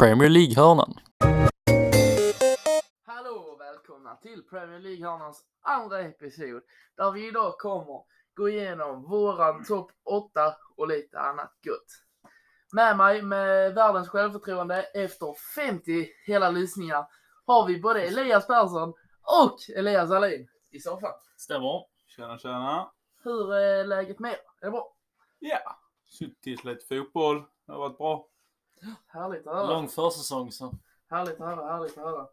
Premier League-hörnan. Hallå och välkomna till Premier League-hörnans andra episod där vi idag kommer gå igenom våran topp 8 och lite annat gött. Med mig med världens självförtroende efter 50 hela lyssningar har vi både Elias Persson och Elias Alin i soffan. Stämmer. Tjena tjena! Hur är läget med er? Är det bra? Ja, suttit lite fotboll. Det har varit bra. Härligt att höra. Lång försäsong så. Härligt att höra, härligt att höra.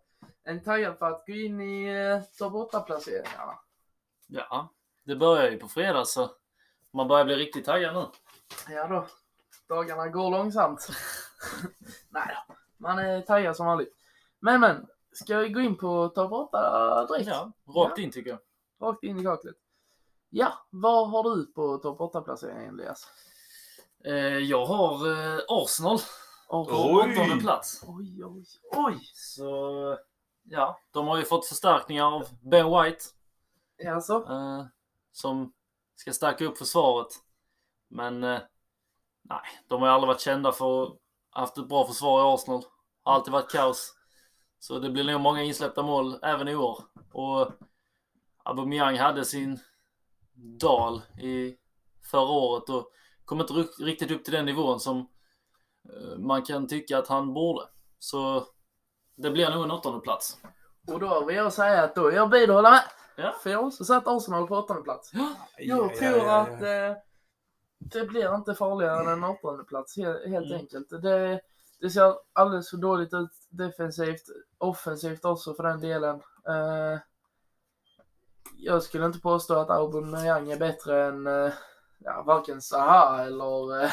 Ni taggad för att gå in i eh, topp 8-placeringarna? Ja, det börjar ju på fredag så man börjar bli riktigt taggad nu. Ja då, dagarna går långsamt. Nej då, man är taggad som vanligt. Men men, ska vi gå in på topp 8 direkt? Ja, rakt in tycker jag. Rakt in i kaklet. Ja, vad har du på topp 8-placeringen Elias? Eh, jag har eh, Arsenal på Oj. åttonde plats. Oj, oj, oj! Så ja, de har ju fått förstärkningar av Ben White Alltså, eh, som ska stärka upp försvaret. Men eh, nej, de har ju aldrig varit kända för att ha haft ett bra försvar i Arsenal. Har alltid varit kaos. Så det blir nog många insläppta mål även i år. Och Aubameyang hade sin dal i förra året och kom inte riktigt upp till den nivån som man kan tycka att han borde. Så det blir nog en åttonde plats. och då vill jag säga att då är jag bid att hålla med. Ja. För jag har också satt Arsenal på åttonde plats. Jag tror att eh, det blir inte farligare än en åttonde plats helt, helt Mm. enkelt. Det, det ser alldeles för dåligt ut defensivt, offensivt också för den delen. Eh, jag skulle inte påstå att Aubameyang är bättre än eh, ja, varken Zaha eller eh,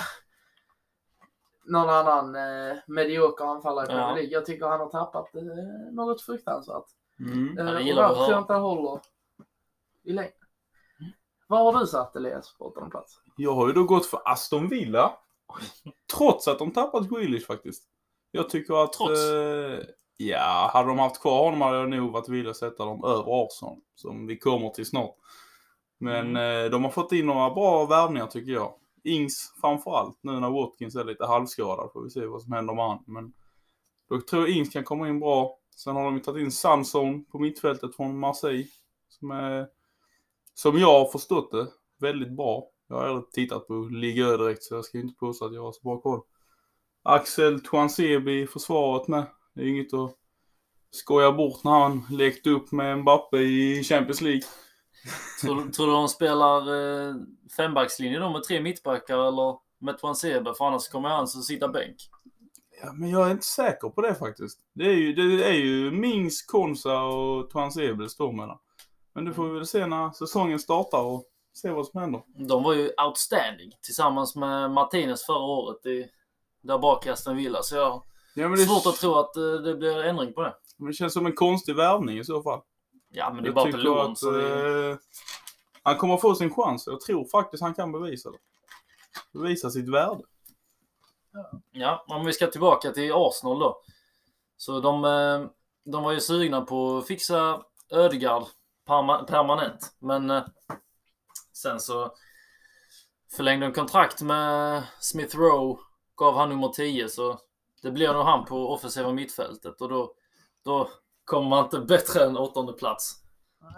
någon annan eh, medioker anfallare i Premier. League. Jag tycker han har tappat eh, något fruktansvärt. Mm. Eh, och gillar vi att där tror jag höra. inte håller i längden. Vad har du satt Elias på åttonde plats? Jag har ju då gått för Aston Villa. Trots att de tappat Grealish faktiskt. Jag tycker att... Trots? Eh, ja, hade de haft kvar honom hade jag nog varit villig att sätta dem över Arsenal. Som vi kommer till snart. Men eh, de har fått in några bra värvningar tycker jag. Ings framförallt. Nu när Watkins är lite halvskadad får vi se vad som händer med han. Men då tror jag Ings kan komma in bra. Sen har de ju tagit in Samson på mittfältet från Marseille. Som är, som jag har förstått det, väldigt bra. Jag har aldrig tittat på Liga direkt så jag ska inte påstå att jag har så bra koll. Axel Tuanzebe i försvaret med. Det är inget att skoja bort när han lekte upp med Mbappe i Champions League. Tror, tror du de spelar eh, fembackslinje då med tre mittbackar eller med Twansebe? För annars kommer han så sitta bänk. Ja, men jag är inte säker på det faktiskt. Det är ju, det är ju Mings, Konsa och Tuanzebe det står mellan. Men det får vi väl se när säsongen startar och se vad som händer. De var ju outstanding tillsammans med Martinez förra året i, där bak i Aston Villa. Så jag Ja, det, svårt att tro att eh, det blir ändring på det. men det känns som en konstig värvning i så fall. Ja, men det är Jag bara tycker lån. att, Så det, eh, han kommer få sin chans. Jag tror faktiskt han kan bevisa det. Bevisa sitt värde. ja, om vi ska tillbaka till Arsenal då. Så de, eh, de var ju sugna på att fixa Ödegaard perma, permanent. Men eh, sen så förlängde de kontrakt med Smith Rowe. Gav han nummer 10 så det blir nog han på offensiva mittfältet och då, då kommer man inte bättre än åttonde plats.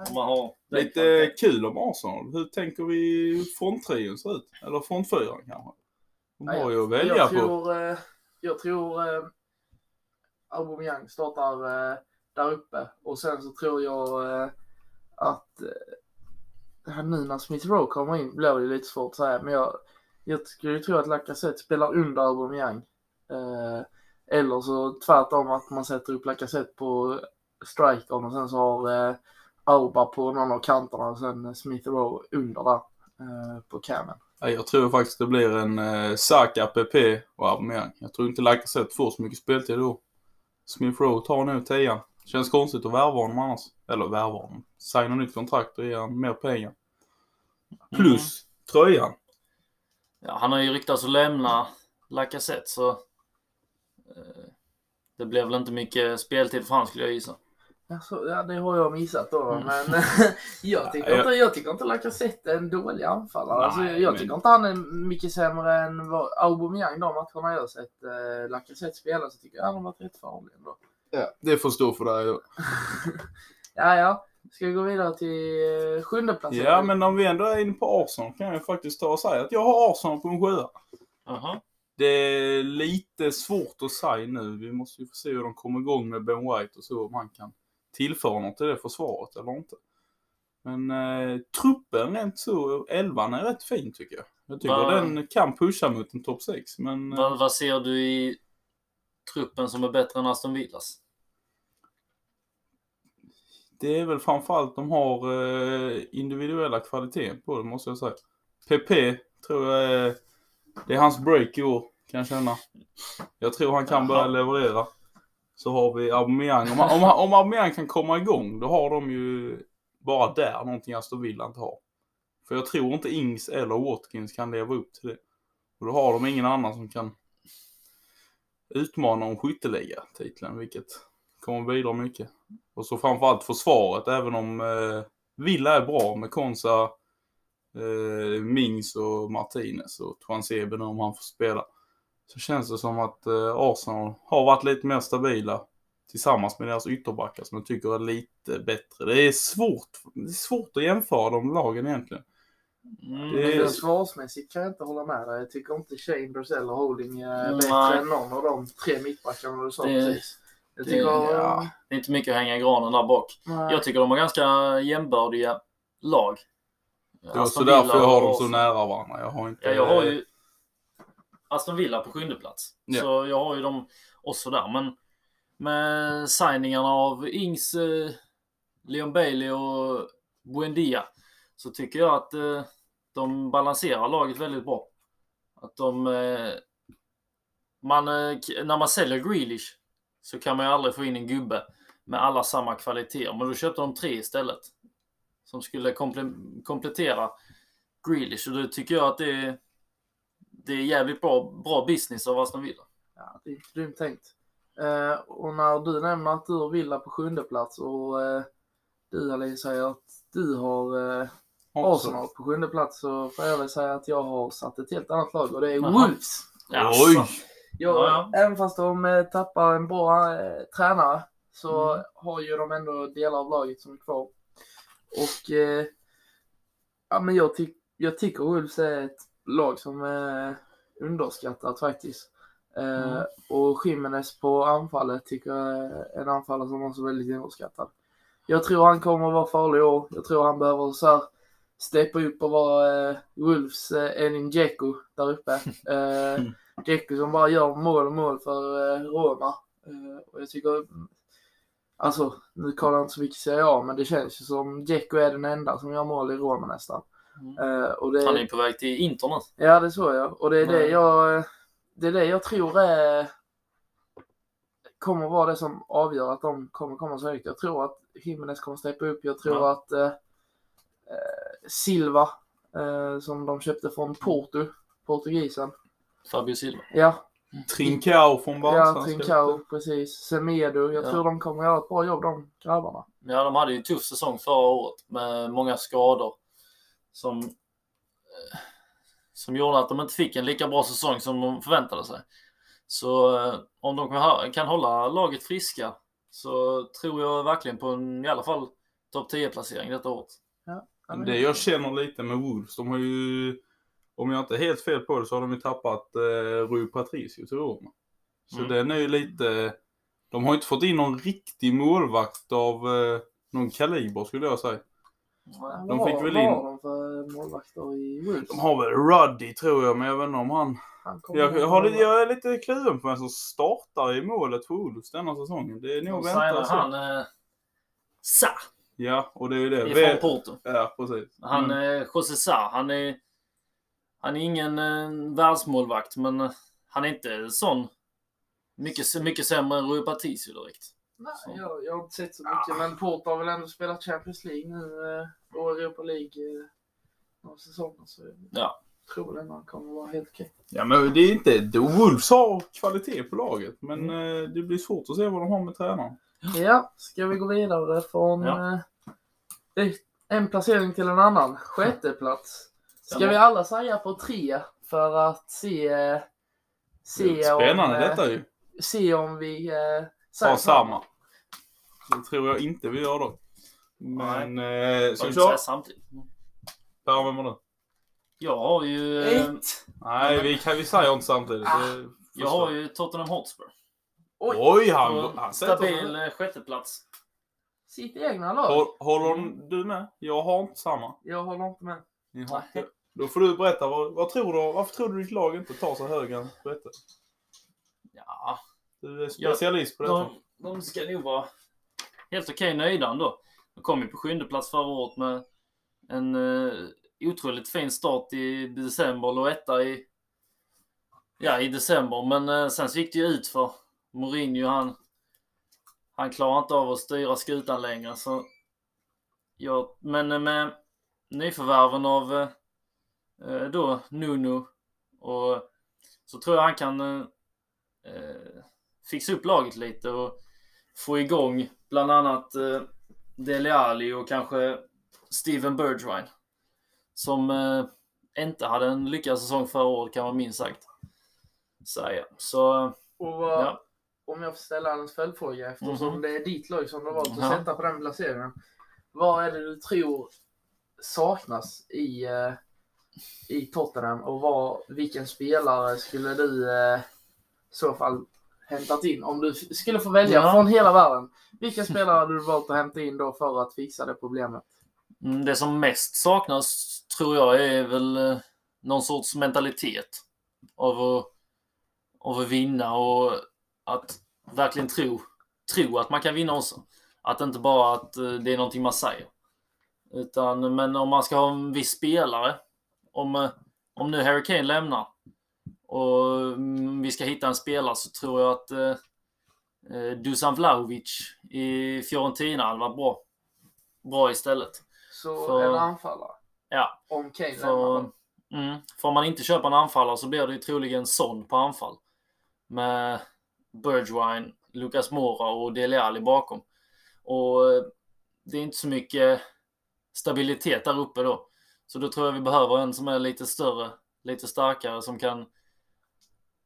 Om man har Lite kvaliteten. kul om Arsenal. Hur tänker vi fronttrion ser ut? Eller frontfyran kanske? De har ju att välja jag på. tror, eh, jag tror eh, Aubameyang startar eh, där uppe och sen så tror jag eh, att eh, nu när Smith Rowe kommer in blir det lite svårt att säga men jag, jag skulle ju tro att Lacazette spelar under Aubameyang. Eh, eller så tvärtom att man sätter upp Lacazette på strikern och sen så har eh, Auba på någon av kanterna och sen Smith Rowe under där eh, på camen. Ja, jag tror faktiskt det blir en eh, Saka, PP och Aubameyang. Jag tror inte Lacazette får så mycket speltid då. Smith Rowe tar nu tian. Känns konstigt att värva honom annars. Eller värva honom. Signa nytt kontrakt och ge honom mer pengar. Plus tröjan. Ja, han har ju ryktats att lämna Lacazette så eh, det blev väl inte mycket speltid för han skulle jag gissa. Ja, så, ja, det har jag missat då. Mm. Men jag, tycker Ja, inte, jag tycker inte Lacazette är en dålig anfallare. Alltså, jag men- tycker inte han är mycket sämre än vad Aubameyang de matcherna jag har sett eh, Lacazette spela så tycker jag han har varit rätt farlig ändå. Ja, det får stå för dig. Ja, ja. Ska vi gå vidare till eh, sjunde platsen? Ja, men om vi ändå är inne på Arsenal kan jag faktiskt ta och säga att jag har Arsenal på en sjua. Jaha. Det är lite svårt att säga nu. Vi måste ju få se hur de kommer igång med Ben White och så, om han kan tillföra något till det försvaret eller inte. Men eh, truppen rent så, elvan är rätt fin tycker jag. Jag tycker Va- den kan pusha mot en topp 6. Men eh, Vad, vad ser du i truppen som är bättre än Aston Villas? det är väl framförallt de har eh, individuella kvalitet på det måste jag säga. PP tror jag är, det är hans break i år kan jag känna. Jag tror han kan börja leverera. Så har vi Aubameyang. Om, om, om Aubameyang kan komma igång då har de ju bara där någonting Aston Villa inte har. För jag tror inte Ings eller Watkins kan leva upp till det. Och då har de ingen annan som kan utmana om skytteliga-titeln, vilket kommer bidra mycket. Och så framförallt försvaret, även om eh, Villa är bra med Konsa, eh, Mings och Martinez och Twansebe om han får spela. Så känns det som att eh, Arsenal har varit lite mer stabila tillsammans med deras ytterbackar som jag tycker är lite bättre. Det är svårt, det är svårt att jämföra de lagen egentligen. Mm, Det är- försvarsmässigt kan jag inte hålla med dig. Jag tycker inte Chambers eller Holding är Mm, bättre nej. än någon av de tre mittbackarna du sa Det- precis. Jag det- tycker... ja. Det är inte mycket att hänga i granen där bak. nej. Jag tycker de har ganska jämbördiga lag. Det var Aston så därför jag har dem så nära varandra. Jag har inte... Ja, jag har ju Aston Villa på sjunde plats. Ja. Så jag har ju dem också där. Men med signingarna av Ings, eh, Leon Bailey och Buendia så tycker jag att eh, de balanserar laget väldigt bra. Att de... Eh, man, när man säljer Grealish så kan man ju aldrig få in en gubbe med alla samma kvaliteter. Men då köpte de tre istället. Som skulle komple- komplettera Grealish och då tycker jag att det är, det är jävligt bra, bra business av Aston Villa. Ja, det är grymt tänkt. Eh, och när du nämner att du har Villa på sjunde plats och eh, du Ali säger att du har eh, Arsenal på sjunde plats så får jag väl säga att jag har satt ett helt annat lag och det är Jaha. Wolves. Jaså. Oj! Jag, Ja, Även fast de eh, tappar en bra eh, tränare så Mm. har ju de ändå delar av laget som är kvar. Och eh, ja, men jag, tyck, jag tycker Wolves är ett lag som är underskattat faktiskt. Eh, Mm. Och Jimenez på anfallet tycker jag är en anfallare som också är väldigt underskattad. Jag tror han kommer att vara farlig i år. Jag tror han behöver så här steppa upp och vara eh, Wolves eh, Enin Dzeko där uppe. Eh, Dzeko som bara gör mål och mål för eh, Roma. Eh, och jag tycker, alltså nu kollar jag inte så mycket Serie A men det känns ju som Dzeko är den enda som gör mål i Roma nästan. Mm. Och det, Han är på väg till Inter nu. Ja, det såg jag. Och det är det Nej. jag, det är det jag tror är, kommer vara det som avgör att de kommer komma så högt. Jag tror att Jimenez kommer steppa upp. Jag tror Ja. att eh, eh, Silva, eh, som de köpte från Porto, portugisen. Fabio Silva. Ja, Trincao från Barca. ja Trincao, precis. Semedo. Jag Ja. tror de kommer göra ett bra jobb de grabbarna. Ja, de hade ju en tuff säsong förra året med många skador som, eh, som gjorde att de inte fick en lika bra säsong som de förväntade sig. Så eh, om de kan, ha- kan hålla laget friska så tror jag verkligen på en i alla fall topp 10-placering detta året. Ja, men- Det jag känner lite med Wolves, de har ju, om jag inte är helt fel på det, så har de ju tappat eh, Rui Patricio till Roma. Så Mm. den är ju lite, de har inte fått in någon riktig målvakt av eh, någon kaliber skulle jag säga. De fick väl vad in- har de för målvakter i Wolves? De har väl Ruddy tror jag, men jag vet inte om han... Jag, jag, har, lite- jag är lite kluven på vem som startar i målet för Wolves denna säsongen. Det är nog De vänta signar och se. han eh, Sa Ja, och det är ju det. ifrån Porto. Ja, precis. Han, Mm. eh, José Sa, han är, han är ingen eh, världsmålvakt men eh, han är inte sån mycket, mycket sämre än Rui Patricio direkt. Nej, jag, jag har inte sett så mycket, men Porto har väl ändå spelat Champions League nu eh, och Europa League eh, några säsonger. Så jag Ja. tror väl ändå han kommer vara helt okej. Ja, men det är inte... Wolves har kvalitet på laget, men eh, det blir svårt att se vad de har med tränaren. Ja, ska vi gå vidare från Ja. en placering till en annan? Sjätte plats. Ska vi alla säga på tre för att se, se, Spännande om, detta ju. se om vi Sa samma. Det tror jag inte vi gör då. Men, eh, Ska ska vi köra? samtidigt? Per, vem var du? Jag har ju... Ett. Nej, vi, kan, vi säger inte samtidigt. Ah, Jag har ju Tottenham Hotspur. Oj, Oj, han, han stabil eh, sjätteplats. sitt egna lag. Håll, Håller Mm. du med? Jag har inte samma. Jag håller inte med. Ni har inte. Då får du berätta, vad, vad tror du, varför tror du ditt lag inte tar sig högre än sjätte? Ja, Du är specialist på detta. de, de ska nog vara helt okej nöjda ändå. De kom ju på sjunde plats förra året med en eh, otroligt fin start i december. Låg etta i, ja, i december. Men eh, sen så gick det ju ut för Mourinho. Han, han klarar inte av att styra skutan längre. Så, ja, men eh, med nyförvärven av eh, eh, då Nuno och så tror jag han kan eh, eh, fixa upp laget lite och få igång bland annat eh, Dele Alli och kanske Steven Bergwijn. Som eh, inte hade en lyckad säsong förra året kan man minst sagt säga. Så Och ja. om jag får ställa en följdfråga eftersom Mhm. det är ditt lag som du har valt att Ja. sätta på den placeringen. Vad är det du tror saknas i, eh, i Tottenham och vad, vilken spelare skulle du eh, i så fall hämtat in? Om du skulle få välja Ja. från hela världen. Vilken spelare hade du valt att hämta in då för att fixa det problemet? Mm, Det som mest saknas tror jag är väl eh, någon sorts mentalitet av att, av att vinna och att verkligen tro, tro att man kan vinna också. Att inte bara att eh, det är någonting man säger. Utan, men om man ska ha en viss spelare, om, eh, om nu Harry Kane lämnar och mm, vi ska hitta en spelare så tror jag att eh, eh, Dusan Vlahovic i Fiorentina hade varit bra. Bra istället. Så För- en anfallare. Ja, Om Kane för, mm, för om man inte köper en anfallare så blir det ju troligen Son på anfall. Med Bergwijn, Lucas Moura och Dele Alli bakom. Och eh, det är inte så mycket stabilitet där uppe då. Så då tror jag vi behöver en som är lite större, lite starkare som kan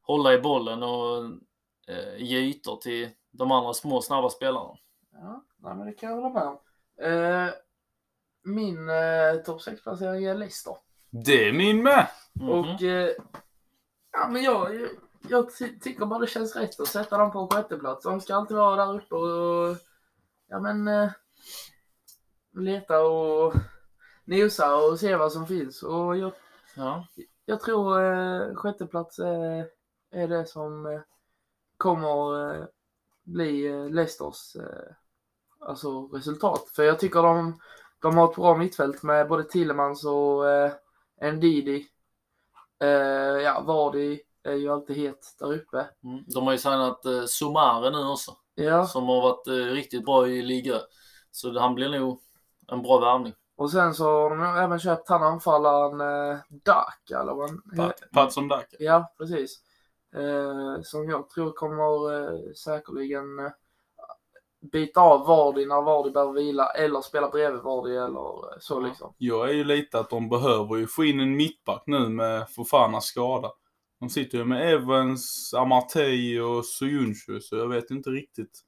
hålla i bollen och eh, ge ytor till de andra små snabba spelarna. Ja, nej, men det kan jag hålla med om. Eh, min eh, topp 6-placering är Leicester. Det är min med! Mhm. Och eh, ja, men jag, jag, jag ty- tycker bara det känns rätt att sätta dem på sjätte plats. De ska alltid vara där uppe och ja men eh, leta och nosa och se vad som finns. Och jag, ja. jag tror eh, sjätte plats är, är det som eh, kommer eh, bli eh, Leicesters alltså resultat. För jag tycker de, de har ett bra mittfält med både Tillemans och eh, Ndidi. Eh, ja, Vardy är ju alltid het där uppe. Mm. De har ju signat eh, Somare nu också. Ja, Som har varit eh, riktigt bra i liga. Så han blir nog en bra värvning. och sen så har de även köpt han anfallaren eh, Daka eller vad han Pat- Patson Daka. Ja, precis. Eh, som jag tror kommer eh, säkerligen eh, byta av Vardy när Vardy behöver vila eller spela bredvid Vardy eller så Ja. liksom. Jag är ju lite att de behöver ju få in en mittback nu med Fofanas skada. De sitter ju med Evans, Amartey och Soyuncu, så jag vet inte riktigt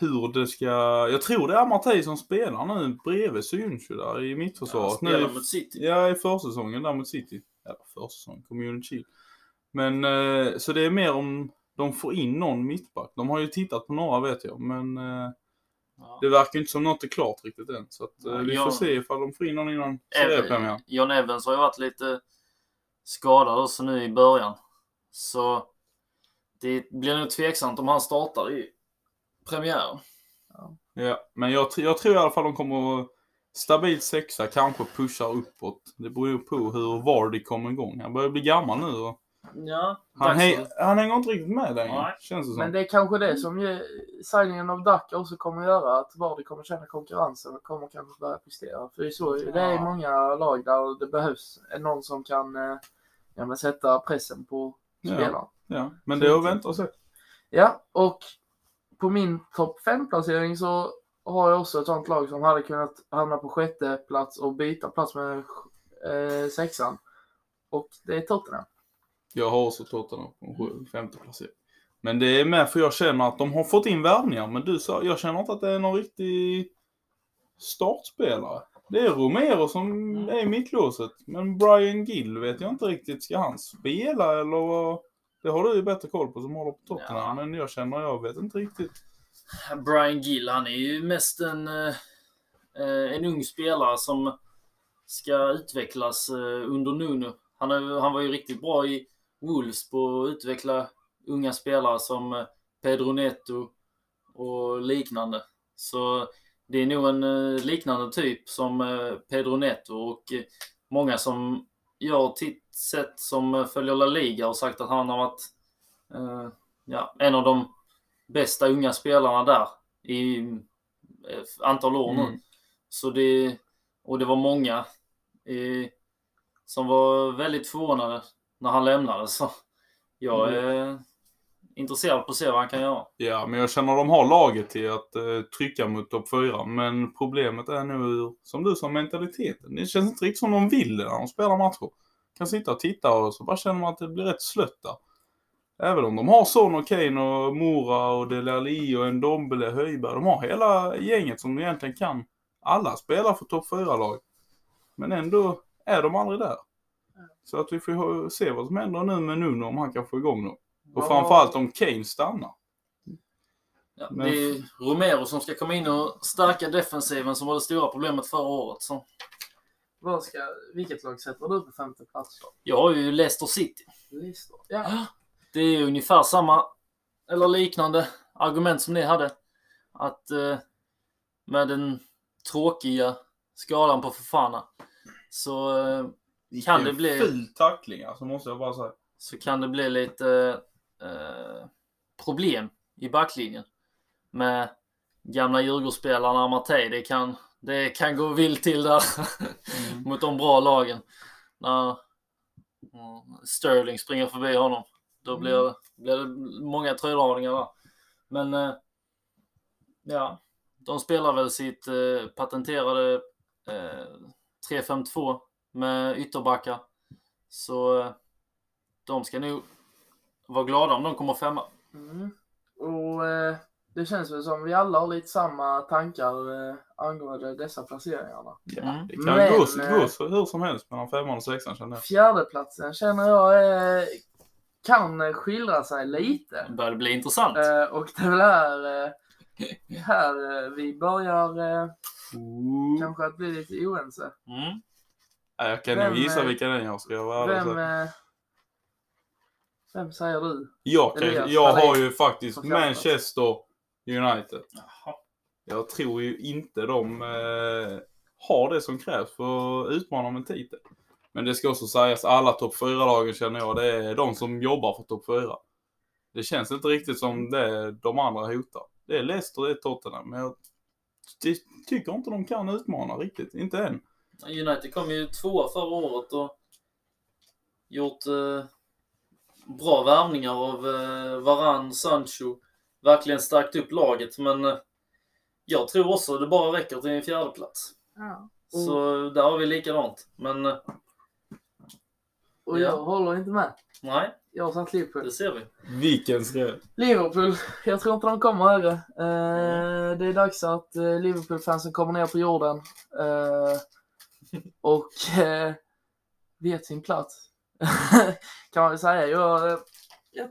hur det ska... Jag tror det är Amartey som spelar nu bredvid Soyuncu där i mittförsvaret. spelar nu, mot City. Ja, i försäsongen där mot City. Eller försäsongen, community shield. Men eh, så det är mer om de får in någon mittback. De har ju tittat på några vet jag, men eh, Ja. det verkar inte som något är klart riktigt än. Så att, eh, Ja, vi får se ifall de får in någon innan Ev- seriepremiär. John Evans har ju varit lite skadad också nu i början. Så det blir nog tveksamt om han startar i premiären. Ja, men jag, jag tror i alla fall de kommer att stabilt sexa, kanske pushar uppåt. Det beror ju på hur Vardy kommer igång. Han börjar bli gammal nu och Ja, han, för- han hänger inte riktigt med längre. Nej. Känns det som. Men det är kanske det som ju signingen av Daka också kommer göra. Att Vardy kommer känna konkurrensen och kommer kanske börja prestera. För det är, så, det är Ja. många lag där det behövs någon som kan eh, ja, men sätta pressen på Ja. spelaren. Ja, men det är att vänta och se. Ja, och på min topp 5-placering så har jag också ett sånt lag som hade kunnat hamna på sjätte plats och byta plats med eh, sexan. Och det är Tottenham. Jag har också Tottenham på sju- femte placering. Men det är med för jag känner att de har fått in värvningar. Men du sa, jag känner inte att det är någon riktig startspelare. Det är Romero som är i mittlåset. Men Brian Gill vet jag inte riktigt. Ska han spela eller? Det har du ju bättre koll på som håller på Tottenham. Ja. Men jag känner, jag vet inte riktigt. Brian Gill, han är ju mest en, eh, en ung spelare som ska utvecklas eh, under Nuno. Han, är, han var ju riktigt bra i Wolves på att utveckla unga spelare som eh, Pedro Neto och liknande. Så det är nog en eh, liknande typ som eh, Pedro Neto och många som jag sett som följer La Liga har sagt att han har varit eh, ja, en av de bästa unga spelarna där i ett antal år nu. Mm. Så det, och det var många eh, som var väldigt förvånade när han lämnade. Så jag är intresserad på att se vad han kan göra. Ja, men jag känner att de har laget till att eh, trycka mot topp 4. Men problemet är nu, som du sa, mentaliteten. Det känns inte riktigt som de vill det när de spelar matcher. Kan sitta och titta och så bara känner man att det blir rätt slött där. Även om de har Son och Kane och Mora och Dele Alli och Ndombele, Höjberg. De har hela gänget som egentligen kan. Alla spelar för topp 4-lag. Men ändå är de aldrig där. Så att vi får se vad som händer nu med Nuno om han kan få igång dem. Och Ja. framförallt om Kane stannar. Ja, Men- Det är Romero som ska komma in och stärka defensiven som var det stora problemet förra året. Så Vad ska, vilket lag sätter du på femte plats då? jag har ju Leicester City. Leicester. Ja. Det är ungefär samma, eller liknande, argument som ni hade. Att eh, med den tråkiga skadan på Fofana så, eh, Kan det bli- ful tackling alltså, måste jag bara säga. så kan det bli lite eh, problem i backlinjen. Med gamla Djurgårdsspelarna Amartey. Det kan, det kan gå vilt till där Mm. mot de bra lagen. När mm, Sterling springer förbi honom. Då blir, blir det många tröjdragningar där. Men eh, ja, de spelar väl sitt eh, patenterade eh, 3-5-2 med ytterbackar. Så eh, de ska nog vara glada om de kommer femma. Mm. Och eh, det känns väl som vi alla har lite samma tankar eh, angående dessa placeringarna. Ja, Mm. det kan Men, gå, så, gå så hur som helst mellan femman och sexan känner jag. Fjärdeplatsen känner jag eh, kan skilja sig lite. Det börjar bli intressant. Eh, och det är väl här, eh, här eh, vi börjar eh, kanske att bli lite oense. Mm. Ja, jag kan Vem, nog gissa eh, vilka den jag ska vara Vem, eh, vem säger du? Jag, kan, jag har ju faktiskt. Manchester United. Jaha. Jag tror ju inte de eh, har det som krävs för att utmana om en titel. Men det ska också sägas, alla topp 4-lagen känner jag, det är de som jobbar för topp 4. Det känns inte riktigt som det de andra hotar. Det är Leicester, det är Tottenham, men jag ty- tycker inte de kan utmana riktigt. Inte än. United kom ju tvåa förra året och gjort eh, bra värvningar av eh, Varann, Sancho. Verkligen stärkt upp laget men eh, jag tror också det bara räcker till en fjärde plats. Ja. Så där har vi likadant. Men eh, Och Ja. jag håller inte med. nej, Jag har satt Liverpool. det ser vi. Vilken skräll. Liverpool, jag tror inte de kommer högre. Eh, det är dags att eh, Liverpool-fansen kommer ner på jorden. Eh, och eh, vet sin plats. kan man väl säga. Jag, eh, jag,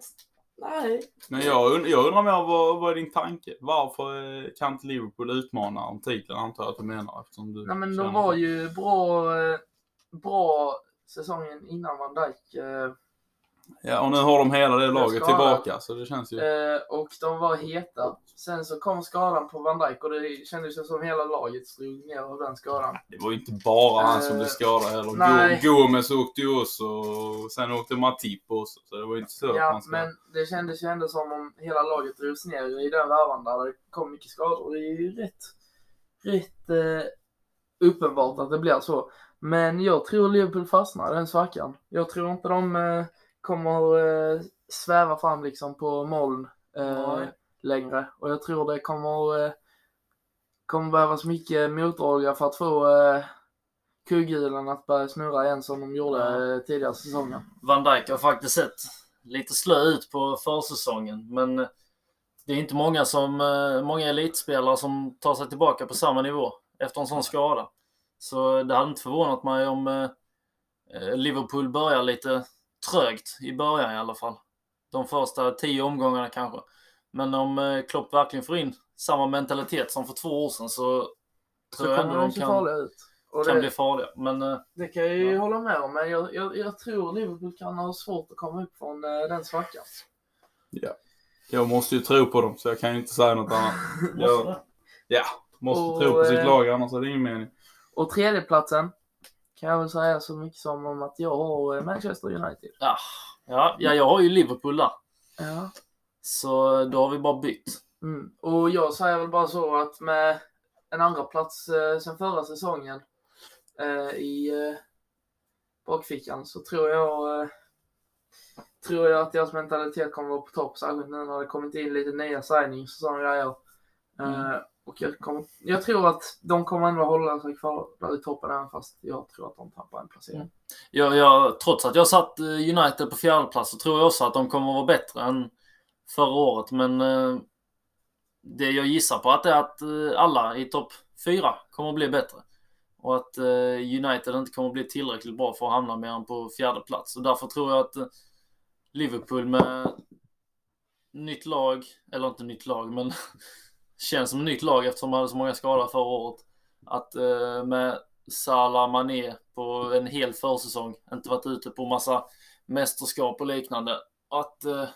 nej. Men jag, und- jag undrar mer, vad, vad är din tanke? Varför eh, kan inte Liverpool utmana om titeln, antar jag att du menar? Eftersom du nej men de var så. ju bra, eh, bra säsongen innan Van Dijk. Eh, Ja, och nu har de hela det laget tillbaka, så det känns ju... Eh, och de var heta. Sen så kom skadan på Van Dijk och det kändes som hela laget slog ner av den skadan. Det var ju inte bara han som Eh, blev skadad heller. nej. Go- Gomes åkte ju också och sen åkte Matip också. Så det var ju inte så Ja, man ska... men det kändes ju ändå som om hela laget drogs ner i den värvan där det kom mycket skador. Det är ju rätt, rätt eh, uppenbart att det blir så. Men jag tror Liverpool fastnar den svackan. Jag tror inte de eh, kommer eh, sväva fram liksom på moln. Eh, längre. Och jag tror det kommer, eh, kommer behövas mycket motorolja för att få eh, kugghjulen att börja snurra igen som de gjorde Ja. eh, tidigare säsongen. Van Dijk har faktiskt sett lite slö ut på försäsongen, men det är inte många, som, eh, många elitspelare som tar sig tillbaka på samma nivå efter en sån skada. Så det hade inte förvånat mig om eh, Liverpool börjar lite trögt i början i alla fall. De första tio omgångarna kanske. Men om eh, Klopp verkligen får in samma mentalitet som för två år sedan så Så tror jag kommer ändå de kan, farliga ut. Och kan det, bli farliga. Men eh, det kan jag ju Ja. hålla med om, men jag, jag, jag tror Liverpool kan ha svårt att komma upp från eh, den svackan. Jag måste ju tro på dem så jag kan ju inte säga något annat. måste Jag ja, måste Och, tro på sitt lag annars är det ingen mening. Och tredjeplatsen kan jag väl säga så mycket som om att jag har eh, Manchester United. Ja, ja, ja, jag har ju Liverpool där. Ja. Så då har vi bara bytt. Mm. Och jag säger väl bara så att med en andra plats eh, sen förra säsongen eh, i eh, bakfickan så tror jag eh, tror jag att deras mentalitet kommer vara på topp, särskilt nu när det kommit in lite nya signings och sådana grejer. Eh, och jag, kommer, jag tror att de kommer ändå hålla sig kvar där i toppen även fast jag tror att de tappar en placering. Mm. Jag, jag, trots att jag satt eh, United på fjärde plats så tror jag också att de kommer att vara bättre än förra året. Men eh, det jag gissar på att det är att eh, alla i topp fyra kommer att bli bättre. Och att eh, United inte kommer att bli tillräckligt bra för att hamna mer än på fjärde plats. Och därför tror jag att eh, Liverpool med nytt lag, eller inte nytt lag, men känns som nytt lag eftersom de hade så många skador förra året. Att eh, med Salah Mané på en hel försäsong, inte varit ute på massa mästerskap och liknande. Att eh,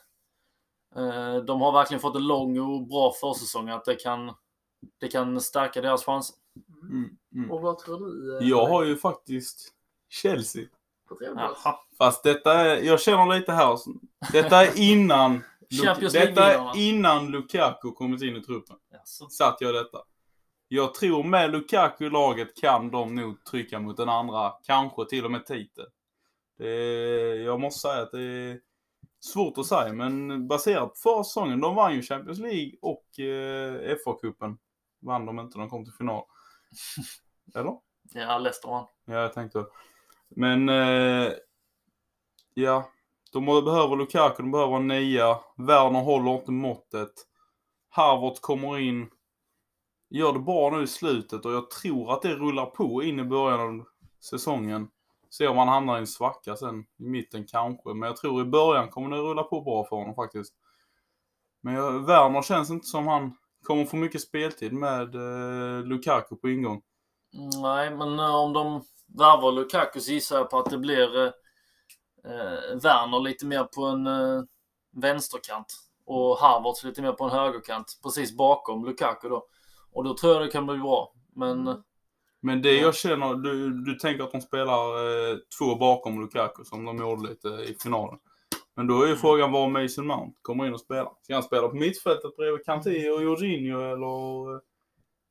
eh, de har verkligen fått en lång och bra försäsong, att det kan, det kan stärka deras chanser. Mm, mm. Och vad tror du? eh, Jag har ju faktiskt Chelsea. på. Fast detta är, jag känner lite här. Detta är innan, Champions detta innan Lukaku kommit in i truppen. Jaså. Satt jag detta. Jag tror med Lukaku i laget kan de nog trycka mot den andra, kanske till och med titel. Jag måste säga att det är svårt att säga, men baserat på förra säsongen, de vann ju Champions League och eh, FA-cupen. Vann de inte, de kom till final. Eller? Ja, Leicester vann. Ja, jag tänkte. Men, eh, ja. De behöver Lukaku, de behöver en nia. Werner håller inte måttet. Harvard kommer in. Gör det bra nu i slutet och jag tror att det rullar på in i början av säsongen. Se om han hamnar i en svacka sen i mitten kanske. Men jag tror i början kommer det rulla på bra för honom faktiskt. Men jag, Werner känns inte som han kommer få mycket speltid med eh, Lukaku på ingång. Nej, men eh, om de värvar Lukaku så gissar jag på att det blir eh, eh, Werner lite mer på en eh, vänsterkant och Harvards lite mer på en högerkant precis bakom Lukaku då. Och då tror jag det kan bli bra. Men eh, Men det Ja. jag känner, du, du tänker att de spelar eh, två bakom Lukaku som de gjorde lite i finalen. Men då är ju Mm. frågan var Mason Mount kommer in och spelar. Ska han spela på mittfältet bredvid Kanté och Jorginho eller? eh,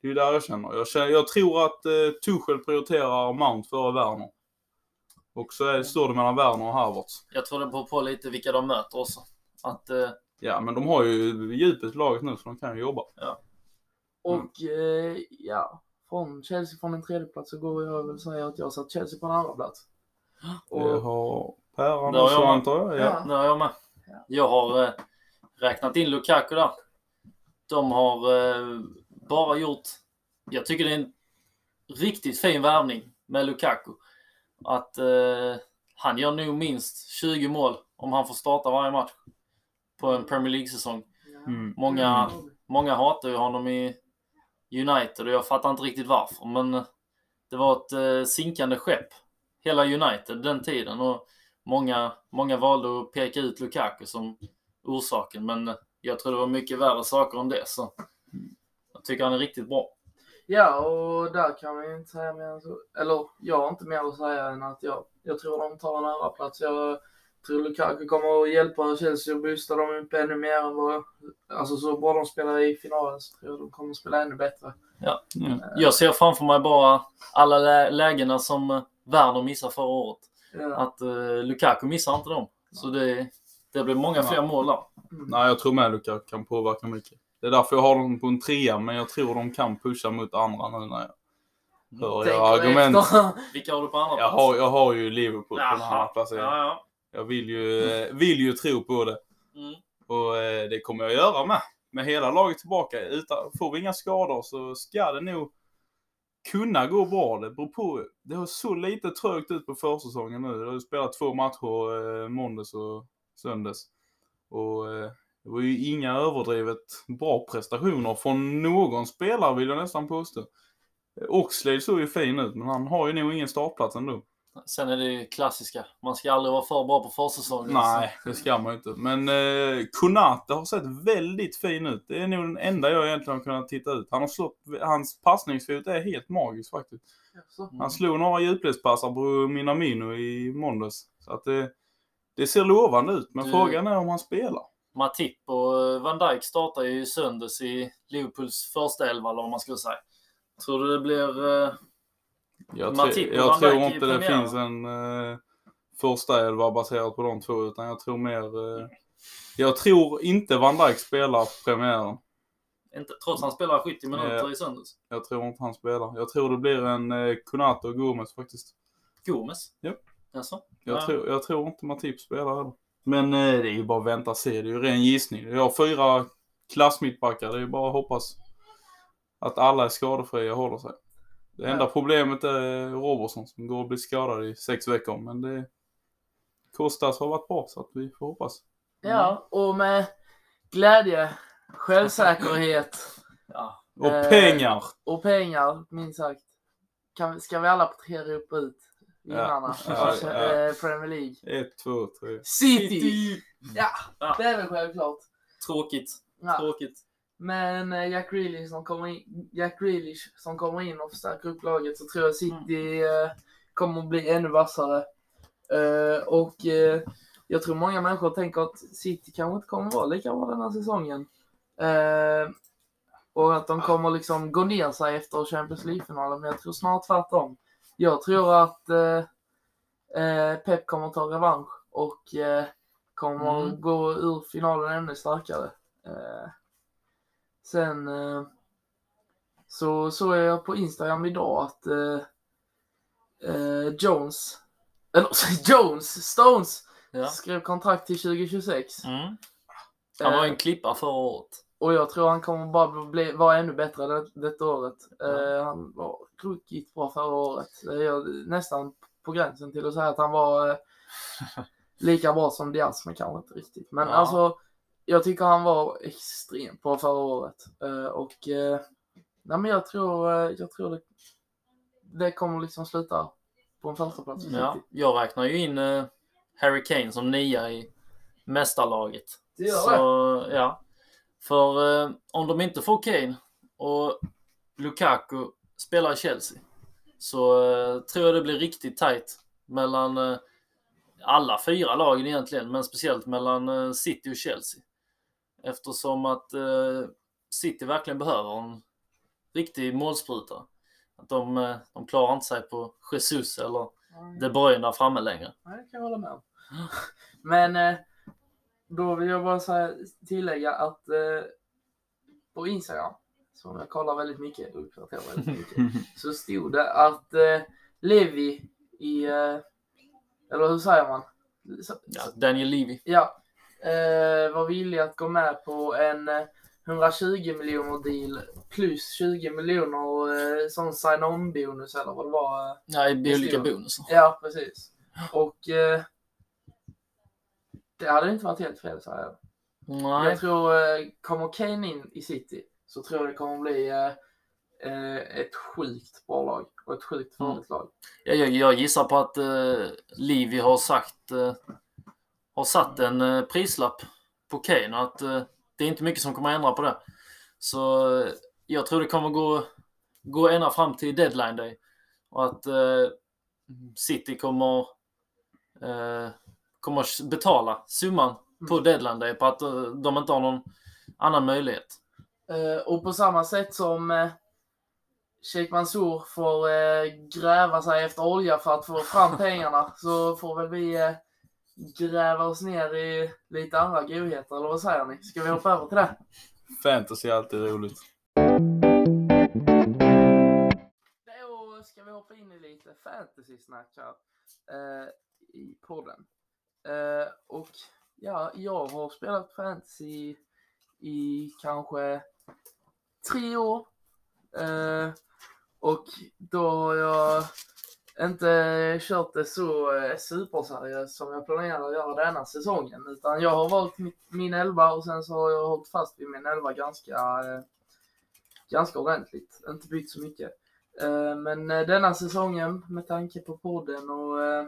Det är ju där jag känner. Jag, känner, jag tror att eh, Tuchel prioriterar Mount före Werner. Och så är, står det mellan Werner och Havertz. jag tror det beror på lite vilka de möter också. Att eh, Ja, men de har ju djupet i laget nu så de kan ju jobba. Och eh, ja, från Chelsea från en tredje plats så går jag väl säga att jag satt Chelsea på en andra plats. Det Och, har Päran Det har också jag med. antar jag. Ja. Ja. det har jag med. Ja. Jag har eh, räknat in Lukaku där. De har eh, bara gjort, jag tycker det är en riktigt fin värvning med Lukaku. Att eh, han gör nog minst 20 mål om han får starta varje match på en Premier League-säsong. Mm. Många, många hatar ju honom i United och jag fattar inte riktigt varför. Men det var ett eh, sinkande skepp, hela United den tiden. Och många, många valde att peka ut Lukaku som orsaken. Men jag tror det var mycket värre saker än det. Så jag tycker han är riktigt bra. Ja, och där kan man ju inte säga mer än så. Eller jag har inte mer att säga än att jag, jag tror de tar en andra plats. Jag tror Lukaku kommer att hjälpa Chelsea och boosta dem upp ännu mer än vad... Alltså så bra de spelar i finalen så tror jag de kommer att spela ännu bättre. Mm. Jag ser framför mig bara alla lä- lägena som eh, Werner missade förra året. Ja. Att eh, Lukaku missar inte dem. Så det, det blir många Ja. fler mål där. Mm. Nej, jag tror med Lukaku kan påverka mycket. Det är därför jag har dem på en trea, men jag tror de kan pusha mot andra nu när jag hör Tänker era argument. efter. Vilka har du på andra Jag har, jag har ju Liverpool på en annan Jaha. placering. Ja, ja. Jag vill ju, eh, vill ju tro på det. Mm. Och eh, det kommer jag göra med. Med hela laget tillbaka. Utan, får vi inga skador så ska det nog kunna gå bra. Det beror på. Det har så lite trögt ut på försäsongen nu. Jag har spelat två matcher eh, måndags och söndags. Och eh, det var ju inga överdrivet bra prestationer från någon spelare vill jag nästan påstå. Eh, Oxlade såg ju fin ut men han har ju nog ingen startplats ändå. Sen är det ju klassiska. Man ska aldrig vara för bra på försäsongen. Nej, det ska man ju inte. Men eh, Konate har sett väldigt fin ut. Det är nog den enda jag egentligen har kunnat titta ut. Han har slått, hans passningsfot är helt magisk faktiskt. Så. Han slog några djupledspassar på Minamino i måndags. Så att det, det ser lovande ut. Men Du- frågan är om han spelar. Matip och eh, Van Dijk startar ju i söndags i Liverpools första elva eller vad man skulle säga. Tror du det blir... Eh, Jag, Matip och jag Van tror Dijk i inte det finns en eh, första elva baserat på de två. Utan jag tror mer... Eh, jag tror inte Van Dijk spelar premiären. inte, trots att han spelar 70 minuter i söndags. Jag tror inte han spelar. Jag tror det blir en eh, och Gomes faktiskt. Gomes? Ja. Jaså? Jag, Ja. tror, jag tror inte Matip spelar heller. Men eh, det är ju bara att vänta och se. Det är ju ren gissning. Jag har fyra klassmittbackar. Det är ju bara att hoppas att alla är skadefria och håller sig. Det enda problemet är Robertson som går och blir skadad i sex veckor. Men det Kostas har varit bra så att vi får hoppas. Ja, och med glädje, självsäkerhet Ja. Och Eh, pengar! och pengar, minst sagt, kan, ska vi alla porträttera upp och ut vinnarna Ja, ja, eh, Premier League. Ett, två, tre. City! Ja, Ja. det är väl självklart. Tråkigt. Ja. Tråkigt. Men eh, Jack Grealish som kommer in, Jack Grealish som kommer in och förstärker upp laget så tror jag City eh, kommer att bli ännu vassare. Och jag tror många människor tänker att City kanske inte kommer vara lika bra den här säsongen. Och att de kommer liksom gå ner sig efter Champions League-finalen. Men jag tror snart tvärtom. Jag tror att eh, eh, Pep kommer ta revansch och eh, kommer Mm. gå ur finalen ännu starkare. Eh, sen eh, så såg jag på Instagram idag att eh, eh, Jones, eller Jones, Stones Ja. skrev kontrakt till 2026. Mm. Han var en klippa förra året. Och jag tror han kommer bara bli, vara ännu bättre det, detta året. Ja. Eh, han var ruggigt bra förra året. Jag, nästan på gränsen till att säga att han var eh, lika bra som Diaz, men kanske inte riktigt. Men Ja. alltså, jag tycker han var extremt bra förra året. Eh, och eh, nej, men jag tror, eh, jag tror det, det kommer liksom sluta på en första plats för Ja. Jag räknar ju in eh, Harry Kane som nia i mästarlaget. Det gör Så, det. ja. För eh, om de inte får Kane och Lukaku spelar i Chelsea så eh, tror jag det blir riktigt tight mellan eh, alla fyra lagen egentligen, men speciellt mellan eh, City och Chelsea. Eftersom att eh, City verkligen behöver en riktig målspruta. Att de, eh, de klarar inte sig på Jesus eller De Bruyne där framme längre. Nej, det kan jag hålla med om. Men då vill jag bara säga, tillägga att eh, på Instagram, som jag kollar väldigt mycket uppdaterar väldigt mycket, så stod det att eh, Levi i, eh, eller hur säger man? Ja, Daniel Levy. Ja, eh, var villig att gå med på en eh, 120 miljoner deal plus 20 miljoner eh, som sign-on bonus eller vad det var. Eh, Det olika bonusar. Ja, precis. Och eh, det hade inte varit helt fel så här. Nej. Jag tror, eh, kommer Kane in i City så tror jag det kommer bli eh, eh, ett sjukt bra lag och ett sjukt Mm. farligt lag. Jag, jag, jag gissar på att eh, Livi har sagt, eh, har satt en eh, prislapp på Kane och att eh, det är inte mycket som kommer ändra på det. Så jag tror det kommer gå, gå ända fram till deadline day. Och att City kommer, kommer att betala summan på deadline day på att eh, de inte har någon annan möjlighet. Eh, och på samma sätt som eh, Sheikh Mansour får gräva sig efter olja för att få fram pengarna så får väl vi gräva oss ner i lite andra godheter, eller vad säger ni? Ska vi hoppa över till det? Fantasy är alltid roligt. Då ska vi hoppa in i lite fantasy-snack här eh, i podden. Eh, och ja, jag har spelat fantasy i kanske tre år. Eh, och då har jag inte kört det så eh, superseriöst som jag planerar att göra denna säsongen. Utan jag har valt min, min elva och sen så har jag hållit fast vid min elva ganska, eh, ganska ordentligt. Inte bytt så mycket. Eh, Men eh, denna säsongen med tanke på podden och eh,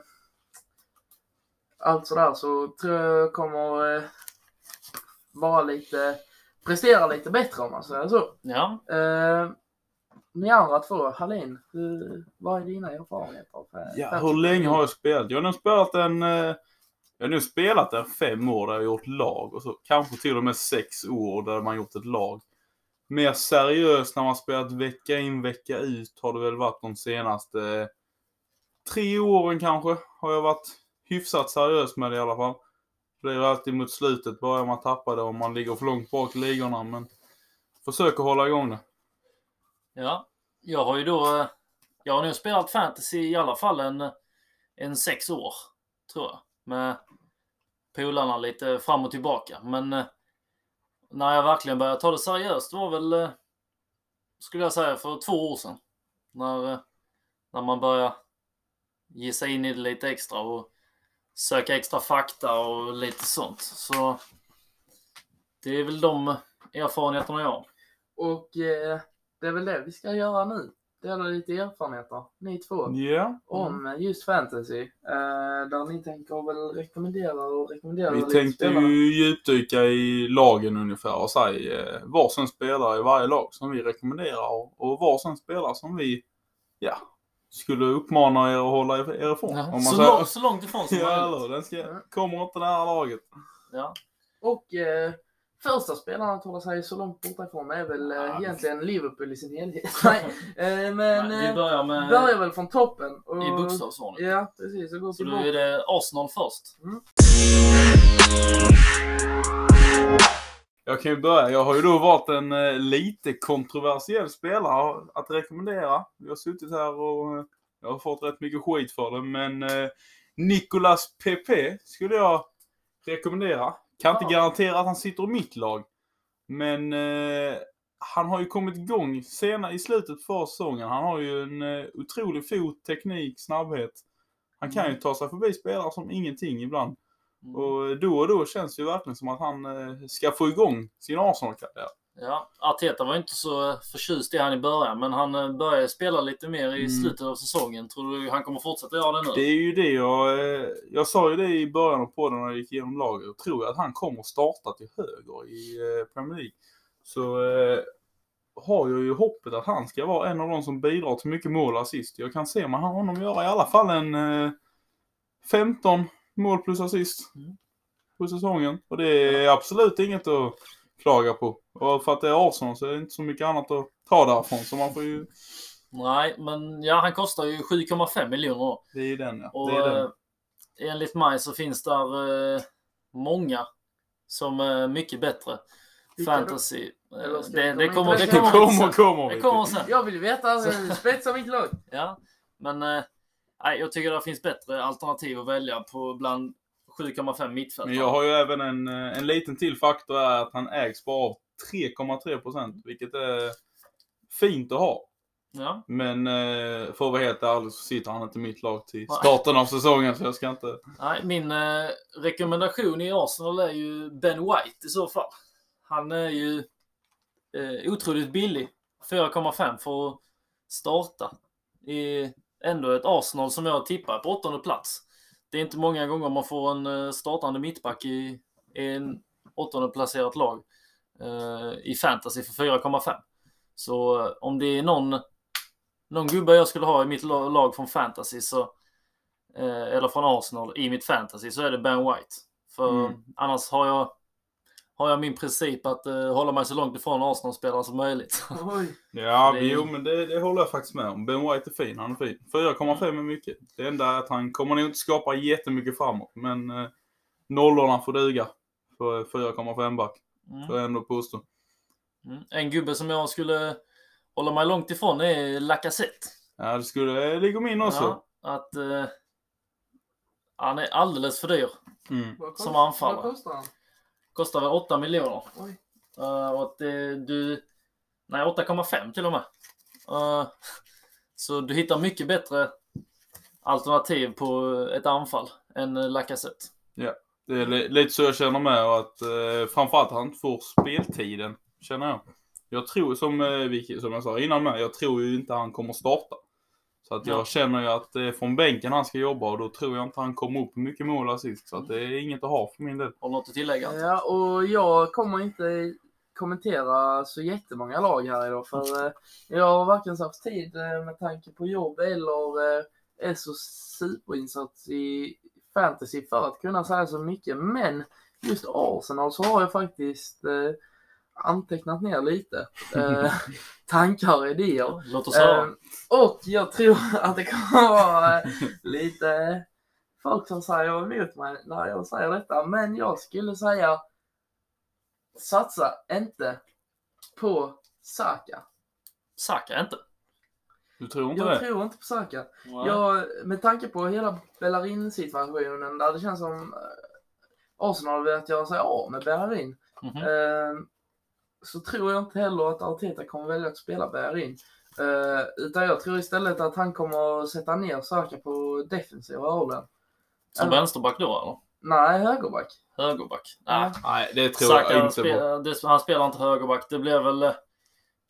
allt sådär så tror jag kommer eh, vara lite, prestera lite bättre om man säger så. Ja, Eh, ni andra två, Hallin, hur, vad är dina erfarenheter? av, Ja, hur länge har jag spelat? Jag har nog spelat en... eh, Jag har nog spelat en fem år där jag har gjort lag och så kanske till och med sex år där man gjort ett lag. Mer seriöst när man spelat vecka in vecka ut har det väl varit de senaste eh, tre åren kanske. Har jag varit hyfsat seriös med det i alla fall. Det är ju alltid mot slutet börjar man tappa det om man ligger för långt bak i ligorna men försöker hålla igång det. ja. Jag har ju då, eh, jag har nog spelat fantasy i alla fall en, en sex år, tror jag. Med polarna lite fram och tillbaka. Men eh, när jag verkligen började ta det seriöst var väl, eh, skulle jag säga, för två år sedan. När, när man började ge sig in i det lite extra och söka extra fakta och lite sånt. Så det är väl de erfarenheterna jag har. Och eh, det är väl det vi ska göra nu. Dela lite erfarenheter, ni två, Ja. om eh, just fantasy. Eh, där ni tänker väl rekommendera och rekommendera Vi tänkte spelare. ju djupdyka i lagen ungefär och säga eh, varsin spelare i varje lag som vi rekommenderar och, och varsin spelare som vi, ja, skulle uppmana er att hålla er, ifrån. om man så, säger. långt, så långt ifrån som Ja, möjligt. den ska, Ja. kommer inte nära laget. Ja. Och eh, första spelaren att hålla sig så långt borta ifrån är väl eh, Ja. egentligen Liverpool i sin helhet. Nej, eh, men Nej, vi eh, börjar med börjar väl från toppen. Och, i bokstavsordning. Ja, precis. Och går Så då är det Arsenal först. Jag kan ju börja. Jag har ju då varit en eh, lite kontroversiell spelare att rekommendera. Vi har suttit här och eh, jag har fått rätt mycket skit för det, men eh, Nicolas Pepe skulle jag rekommendera. Kan inte Ja. garantera att han sitter i mitt lag, men eh, han har ju kommit igång senare i slutet för säsongen. Han har ju en eh, otrolig fot, teknik, snabbhet. Han kan ju ta sig förbi spelare som ingenting ibland. Mm. Och då och då känns det ju verkligen som att han eh, ska få igång sin Arsenal-karriär. Ja, Arteta var inte så förtjust i han i början, men han eh, började spela lite mer i Mm. slutet av säsongen. Tror du han kommer fortsätta göra det nu? Det är ju det jag... eh, Jag sa ju det i början av podden när jag gick igenom laget. Jag tror att han kommer starta till höger i Premier League. Så eh, har jag ju hoppet att han ska vara en av de som bidrar till mycket mål och assist. Jag kan se man har honom göra i alla fall en eh, 15 mål plus assist Mm. på säsongen. Och det är absolut inget att klaga på. Och för att det är Arsenal så är det inte så mycket annat att ta därifrån. Så man får ju... Nej, men ja, han kostar ju 7,5 miljoner. Det är ju den ja. Och det är den. eh, enligt mig så finns där eh, många som är mycket bättre. Vilka? Fantasy. Eh, Det, kommer, det kommer, kommer, kommer. det kommer sen. Jag vill veta, alltså, spetsa mitt lag. Ja, men eh, nej, jag tycker det finns bättre alternativ att välja på bland 7,5 mittfältare. Men jag har ju även en, eh, en liten till faktor är att han ägs bara av 3,3 procent, vilket är fint att ha. Ja, Men eh, för att vara helt ärlig så sitter han inte i mitt lag till starten av säsongen så jag ska inte... nej, min eh, rekommendation i Arsenal är ju Ben White i så fall. Han är ju eh, otroligt billig. 4,5 för att starta. I ändå ett Arsenal som jag tippar på åttonde plats. Det är inte många gånger man får en eh, startande mittback i, i en åttonde placerat lag eh, i fantasy för 4,5. Så eh, om det är någon, någon gubbe jag skulle ha i mitt la- lag från fantasy så eh, eller från Arsenal i mitt fantasy så är det Ben White. För Mm. annars har jag, har jag min princip att eh, hålla mig så långt ifrån Arsenal-spelare som möjligt. Oj. Ja, Det är- jo men det, det håller jag faktiskt med om. Ben White är fin, han är fin. 4,5 är mycket. Det enda är att han kommer nog inte skapa jättemycket framåt, men eh, nollorna får duga för 4,5 back. Mm. Får jag ändå påstå. Mm. En gubbe som jag skulle hålla mig långt ifrån är Lacazette. Ja, det skulle ligga min också. Ja, att eh, han är alldeles för dyr. Mm. Vad Som anfallare. Vad kostar han? Kostar väl 8 miljoner. Eh, och det, du... Nej, 8,5 till och med. Eh, så du hittar mycket bättre alternativ på ett anfall än eh, Lacazette. Det är li- lite så jag känner med och att eh, framförallt han får speltiden, känner jag. Jag tror, som, eh, som jag sa innan med, jag tror ju inte han kommer starta. Så att jag Ja. känner ju att det är från bänken han ska jobba och då tror jag inte han kommer upp mycket mål och assist. Så att det är inget att ha för min del. Har du något att tillägga? Ja, och jag kommer inte kommentera så jättemånga lag här idag för eh, jag har varken haft tid eh, med tanke på jobb eller eh, är så superinsatt i fantasy för att kunna säga så mycket. Men just Arsenal så har jag faktiskt eh, antecknat ner lite eh, tankar och idéer. Låt oss höra. Eh, och jag tror att det kommer vara eh, lite folk som säger emot mig när jag säger detta. Men jag skulle säga satsa inte på Saka. Saka inte. Du tror inte Jag det? tror inte på Saka. Nej. Jag, med tanke på hela Bellerin-situationen där det känns som eh, Arsenal har velat göra sig av med Bellerin. Mhm. Eh, så tror jag inte heller att Arteta kommer välja att spela Bellerin. Eh, utan jag tror istället att han kommer att sätta ner Saka på defensiva rollen. Som eller- vänsterback då eller? Nej, högerback. Högerback? Nej. Nej, det tror Saka, jag han, inte på. spelar, det, han spelar inte högerback. Det blir väl eh,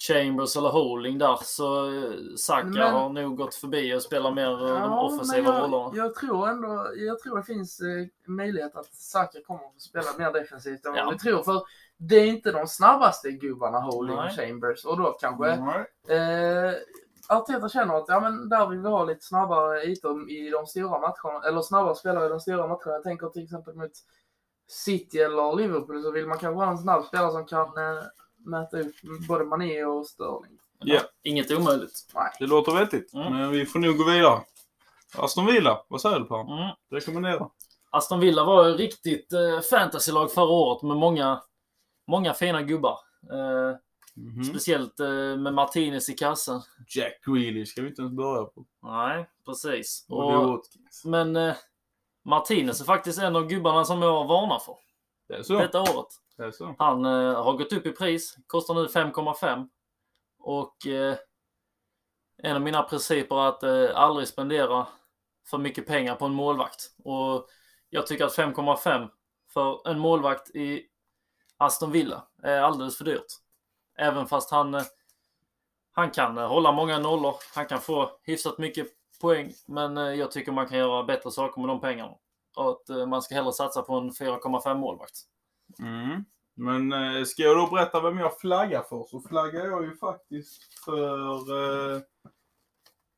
Chambers eller Holding där. Så eh, Saka Men- har nog gått förbi och spelar mer eh, de Ja, offensiva men rollerna. jag, jag tror ändå, jag tror det finns eh, möjlighet att Saka kommer att spela mer defensivt än vad Ja. vi tror. För det är inte de snabbaste gubbarna, Holding och Nej. Chambers. Och då kanske Nej. eh, Arteta känner att ja, men där vill vi ha lite snabbare ytor i de stora matcherna. Eller snabbare spelare i de stora matcherna. Jag tänker till exempel mot City eller Liverpool så vill man kanske ha en snabb spelare som kan eh, mäta ut både Mané och Sterling. Ja. Inget omöjligt. Det låter vettigt. Mm. Men vi får nog gå vidare. Aston Villa, vad säger du på? Mm. Rekommendera. Aston Villa var ju riktigt eh, fantasylag förra året med många, många fina gubbar. Eh, Mhm. Speciellt eh, med Martinez i kassen. Jack Grealish ska vi inte ens börja på. Nej, precis. Och, Och, men eh, Martinez är faktiskt en av gubbarna som jag varnar för Det är så. detta året. Det är så. Han eh, har gått upp i pris, kostar nu 5,5. Och eh, en av mina principer är att eh, aldrig spendera för mycket pengar på en målvakt. Och jag tycker att 5,5 för en målvakt i Aston Villa är alldeles för dyrt. Även fast han, eh, han kan eh, hålla många nollor, han kan få hyfsat mycket poäng, men eh, jag tycker man kan göra bättre saker med de pengarna. Och att eh, man ska hellre satsa på en 4,5 målvakt. Mm. Men eh, ska jag då berätta vem jag flaggar för så flaggar jag ju faktiskt för eh,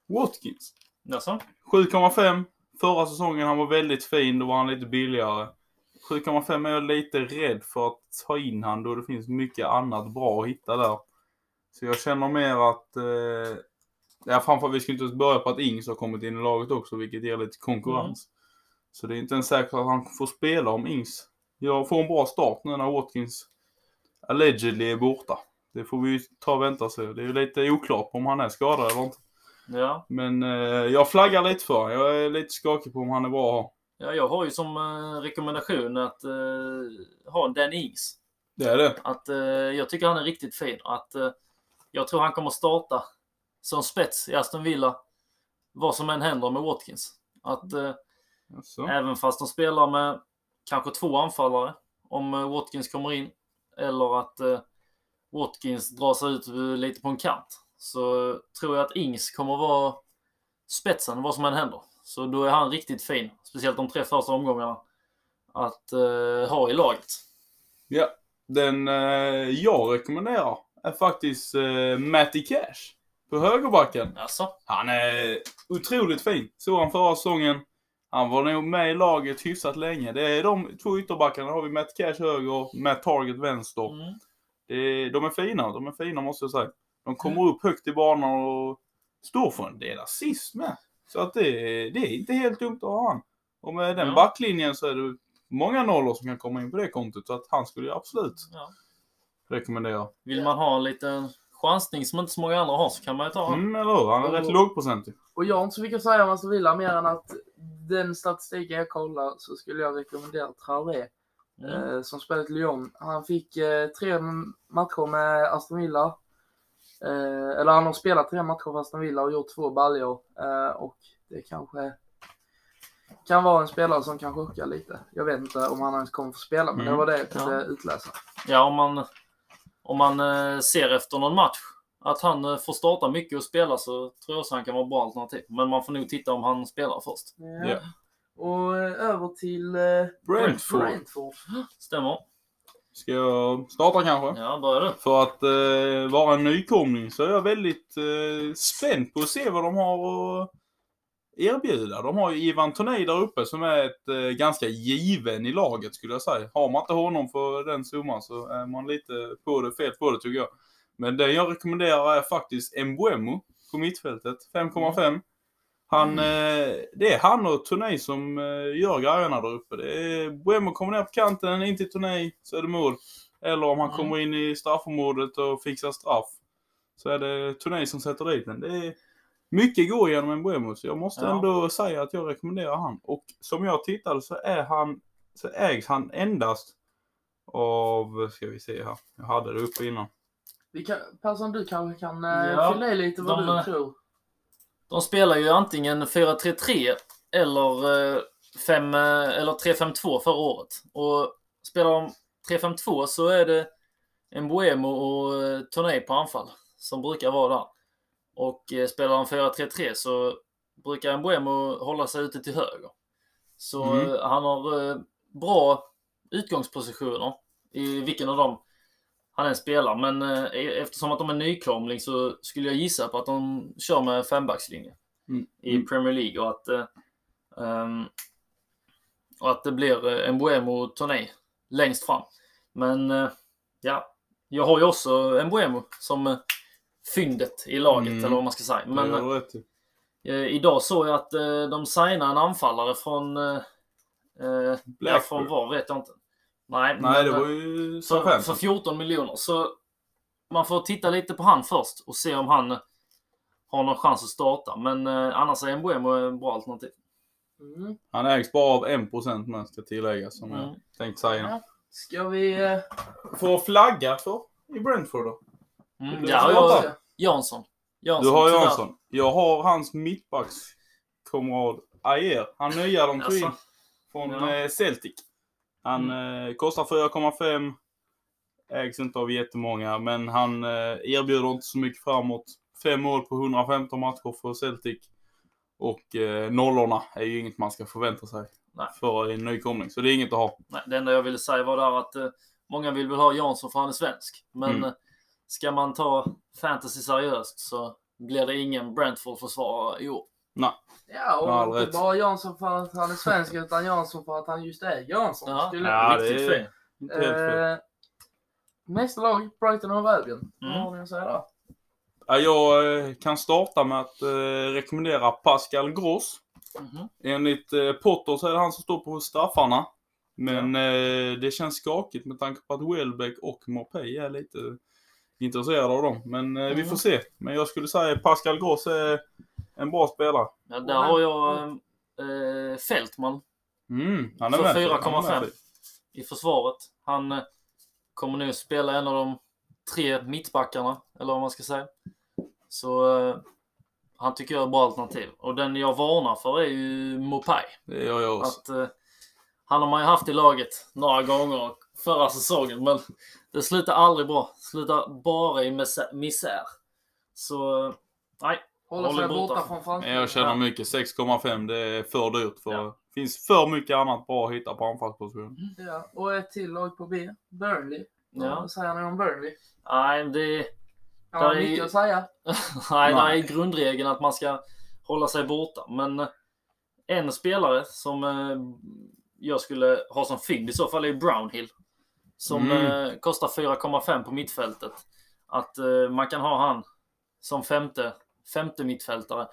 Watkins. Jaså? 7,5. Förra säsongen han var väldigt fin, då var han lite billigare. 7,5 är jag lite rädd för att ta in han då det finns mycket annat bra att hitta där. Så jag känner mer att... Eh, ja, framförallt, vi ska inte börja på att Ings har kommit in i laget också, vilket ger lite konkurrens. Så det är inte ens säkert att han får spela om Ings jag får en bra start nu när Watkins allegedly är borta. Det får vi ju ta och vänta se. Det är ju lite oklart på om han är skadad eller inte. Ja. Men eh, jag flaggar lite för. Jag är lite skakig på om han är bra. Ja, jag har ju som eh, rekommendation att eh, ha Dan Ings. Det är det. Att, eh, jag tycker han är riktigt fin. Att, jag tror han kommer starta som spets i Aston Villa. Vad som än händer med Watkins. Att Jaså. även fast de spelar med kanske två anfallare. Om Watkins kommer in. Eller att eh, Watkins drar sig ut lite på en kant. Så tror jag att Ings kommer vara spetsen vad som än händer. Så då är han riktigt fin. Speciellt de tre första omgångarna. Att eh, ha i laget. Ja. Den eh, jag rekommenderar är faktiskt eh, Matty Cash. På högerbacken. Alltså, Han är otroligt fin. Såg han förra säsongen. Han var nog med i laget hyfsat länge. Det är de två ytterbackarna. Har vi Matt Cash höger och Matt Target vänster. mm. Det de är fina. De är fina måste jag säga. De kommer upp högt i banan och står för en del assist med. Så att det, är- det är inte helt dumt att ha han. Och med den Ja. backlinjen så är det många nollor som kan komma in på det kontot. Så att han skulle ju absolut. ja. rekommendera. Vill man ha en liten chansning som inte så många andra har så kan man ju ta honom. Mm, eller hur? Han är rätt Och- lågprocentig. Och jag har inte så mycket att säga om Aston Villa mer än att den statistiken jag kollar så skulle jag rekommendera Traoré Mm. eh, som spelat i Lyon. Han fick eh, tre matcher med Aston Villa. Eh, eller han har spelat tre matcher för Aston Villa och gjort två baljor. Eh, och det kanske kan vara en spelare som kan chocka lite. Jag vet inte om han ens kommer få spela men Mm. det var det jag kunde Ja. utläsa. Ja, om man, om man eh, ser efter någon match att han eh, får starta mycket och spela så tror jag också han kan vara ett bra alternativ. Men man får nog titta om han spelar först. Ja. Ja. Och över till Brentford. Brentford. Stämmer. Ska jag starta kanske? Ja, börjar du. För att eh, vara en nykomling så är jag väldigt eh, spänd på att se vad de har att erbjuda. De har ju Ivan Toney där uppe som är ett eh, ganska given i laget skulle jag säga. Har man inte honom för den summan så är man lite på det, fel på det tycker jag. Men den jag rekommenderar är faktiskt Mbuemo på mittfältet, 5,5. Han, eh, det är han och Toney som eh, gör grejerna där uppe. Det är, Buemo kommer ner på kanten, in till Toney, så är det mål. Eller om han Mm. kommer in i straffområdet och fixar straff. Så är det Toney som sätter dit den. Det är mycket går genom en Buemo, så jag måste Ja. ändå säga att jag rekommenderar han. Och som jag tittade så är han, så ägs han endast av, ska vi se här, jag hade det uppe innan. Vi kan, Persson, du kanske kan eh, Ja, fylla i lite vad de, du tror. De spelar ju antingen 4-3-3 eller, eh, fem, eh, eller 3-5-2 förra året. Och spelar de 3-5-2 så är det Mbuemo och eh, Toney på anfall som brukar vara där. Och eh, spelar de 4-3-3 så brukar Mbuemo hålla sig ute till höger. Så Mm. eh, han har eh, bra utgångspositioner i vilken av dem han än spelar. Men eh, eftersom att de är nykomling så skulle jag gissa på att de kör med fembackslinje Mm. i Mm. Premier League och att, ehm, och att det blir eh, Mbuemo och Toney längst fram. Men eh, ja, jag har ju också Mbuemo som fyndet i laget Mm. eller vad man ska säga. Men, i. eh, idag såg jag att de signar en anfallare från, eh, ja, Blackburn. från var vet jag inte. Nej, Nej, men, det eh, var ju för, Southampton. för 14 miljoner. Så man får titta lite på han först och se om han eh, har någon chans att starta. Men eh, annars är Mbuemo en bra alternativ. Mm. Han ägs bara av 1% men ska tilläggas som jag Mm. tänkte säga. Ja. Ska vi... Eh, För att flagga för i Brentford då? Mm, ja, jag. Jansson. Jansson. Du har tyvärr. Jansson. Jag har hans mittbackskamrat Ayer. Han nya de tog in från Ja. eh, Celtic. Han eh, kostar 4,5. Ägs inte av jättemånga men han eh, erbjuder inte så mycket framåt. Fem mål på 115 matcher för Celtic. Och eh, nollorna är ju inget man ska förvänta sig Nej. för en nykomling. Så det är inget att ha. Nej, det enda jag ville säga var där att eh, många vill väl ha Jansson för han är svensk. Men Mm. eh, ska man ta fantasy seriöst så blir det ingen Brentford-försvarare i år. Ja, och all inte rätt. bara Jansson för att han är svensk utan Jansson för att han just är Jansson. Ja. Skulle... Ja, Riktigt det är- fin. Inte helt fel. Eh, nästa lag, Brighton och Albion. Vad Mm. har ni att säga där? Ja, jag eh, kan starta med att eh, rekommendera Pascal Gross. Mhm. Enligt eh, Potter så är det han som står på straffarna. Men eh, det känns skakigt med tanke på att Welbeck och Mopey är lite intresserade av dem. Men eh, vi Mm. får se. Men jag skulle säga Pascal Gross är en bra spelare. Ja, där har jag eh, Fältman Mm, han är För med. 4,5. Han är med. i försvaret. Han eh, kommer nu spela en av de tre mittbackarna, eller vad man ska säga. Så eh, han tycker jag är ett bra alternativ. Och den jag varnar för är ju Mopai. Det gör jag också. Att, eh, han har man ju haft i laget några gånger förra säsongen, men det slutar aldrig bra. Slutar bara i misä- misär. Så, eh, nej. Håller Håller sig borta. borta från franska. Jag känner Ja. mycket. 6,5 det är för dyrt. För Ja. Det finns för mycket annat bra att hitta på anfallsposition. Ja, och ett till lag på B, Burnley. Ja. Vad säger ni om Burnley? Nej, det har Där är- mycket att säga. Nej, det är Nej. grundregeln att man ska hålla sig borta. Men eh, en spelare som eh, jag skulle ha som fynd i så fall är Brownhill. Som Mm. eh, kostar 4,5 på mittfältet. Att man kan ha han som femte, femte mittfältare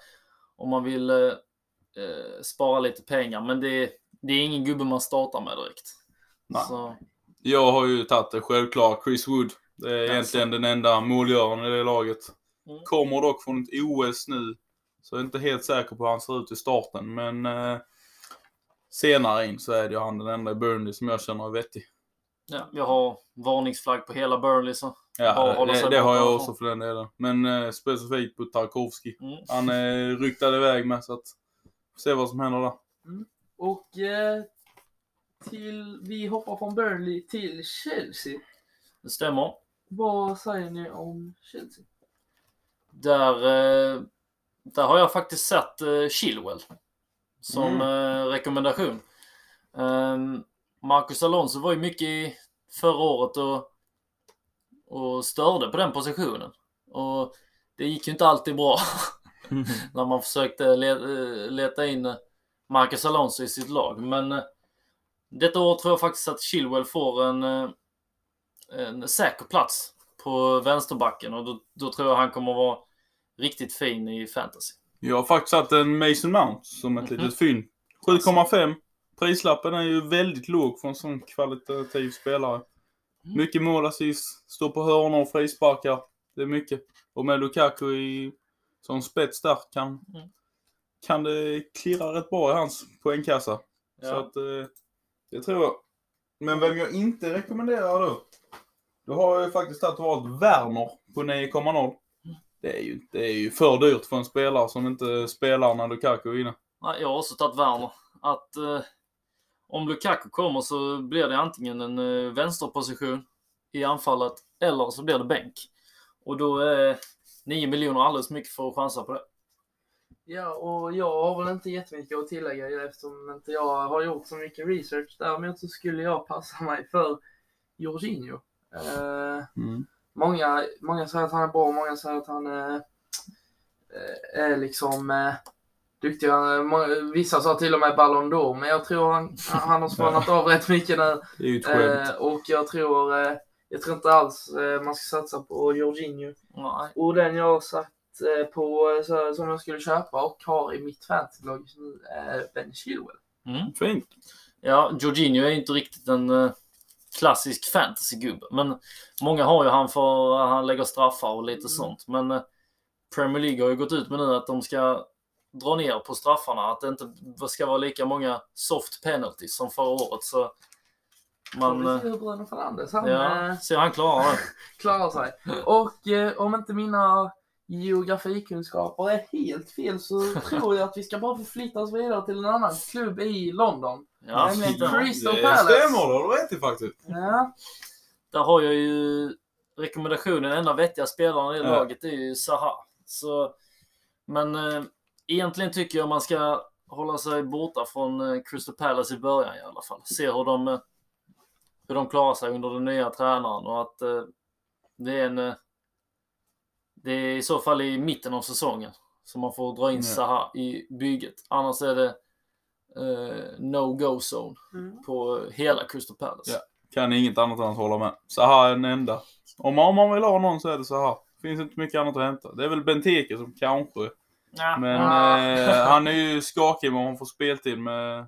om man vill eh, eh, spara lite pengar. Men det, det är ingen gubbe man startar med direkt. Nej. Så, Jag har ju tagit det självklara Chris Wood. Det är egentligen den enda målgöraren i det laget. Mm. Kommer dock från ett OS nu. Så jag är inte helt säker på hur han ser ut i starten. Men eh, senare in så är det ju han den enda i Burnley som jag känner är vettig. Ja, jag har varningsflagg på hela Burnley så. Ja, det, det har jag också för den delen. Men eh, specifikt på Tarkovsky. Mm. Han eh, ryktade iväg med så att se vad som händer där. Och eh, till, vi hoppar från Burnley till Chelsea. Det stämmer. Vad säger ni om Chelsea? Där, eh, där har jag faktiskt sett eh, Chilwell som eh, rekommendation. Um, Marcus Alonso var ju mycket i förra året och, och störde på den positionen. Och det gick ju inte alltid bra när man försökte eh, leta in Marcus Alonso i sitt lag. Men eh, detta år tror jag faktiskt att Chilwell får en, eh, en säker plats på vänsterbacken och då, då tror jag han kommer vara riktigt fin i fantasy. Jag har faktiskt satt en Mason Mount som ett Mhm. litet fynd. 7,5. Prislappen är ju väldigt låg för en sån kvalitativ spelare. Mm. Mycket målassist, står på hörnor och frisparkar. Det är mycket. Och med Lukaku i, som spets där kan, Mm. kan det klirra rätt bra i hans poängkassa. Så att eh, det tror jag. Men vem jag inte rekommenderar då? Då har jag ju faktiskt tagit valt Werner på 9,0. Det är, ju, det är ju för dyrt för en spelare som inte spelar när Lukaku är inne. Nej, jag har också tagit Werner. Att eh, om Lukaku kommer så blir det antingen en eh, vänsterposition i anfallet eller så blir det bänk. Och då är 9 miljoner alldeles mycket för att chansa på det. Ja, och jag har väl inte jättemycket att tillägga eftersom inte jag har gjort så mycket research. Däremot så skulle jag passa mig för Jorginho. Eh, många, många säger att han är bra, många säger att han är, eh, är liksom eh, duktig. Han- många- Vissa sa till och med Ballon d'Or, men jag tror han, han har svalnat av rätt mycket nu. Det är ju ett skämt. Eh, och jag tror, eh, jag tror inte alls eh, man ska satsa på Jorginho. Nej. Och den jag har satt eh, på eh, så, som jag skulle köpa och har i mitt fantasylag just nu är Ben Chilwell. Mm. Fint. Ja, Jorginho är inte riktigt en eh, klassisk fantasy-gubbe. Men många har ju han för att han lägger straffar och lite sånt. Men eh, Premier League har ju gått ut med nu att de ska dra ner på straffarna. Att det inte ska vara lika många soft penalties som förra året. Så man... Får vi eh, se hur Bruno Fernandes han Ja, eh, ser han klarar det. klarar sig. Och eh, om inte mina geografikunskaper är helt fel så tror jag att vi ska bara förflytta oss vidare till en annan klubb i London. Ja, stämmer. Crystal det Palace. stämmer, det har du rätt i faktiskt. Ja, Där har jag ju rekommendationen. Enda vettiga spelaren i Ja. laget är ju Zaha. Så, men eh, egentligen tycker jag man ska hålla sig borta från eh, Crystal Palace i början i alla fall. Se hur de, eh, hur de klarar sig under den nya tränaren och att eh, det är en... Det är i så fall i mitten av säsongen som man får dra in. Zaha i bygget. Annars är det eh, no-go zone Mm. på hela Crystal Palace. Ja. Kan inget annat än att hålla med. Så här är den enda. Om man, om man vill ha någon så är det här. Finns inte mycket annat att hämta. Det är väl Benteke som kanske. Ja. Men Ah. eh, han är ju skakig om han får speltid med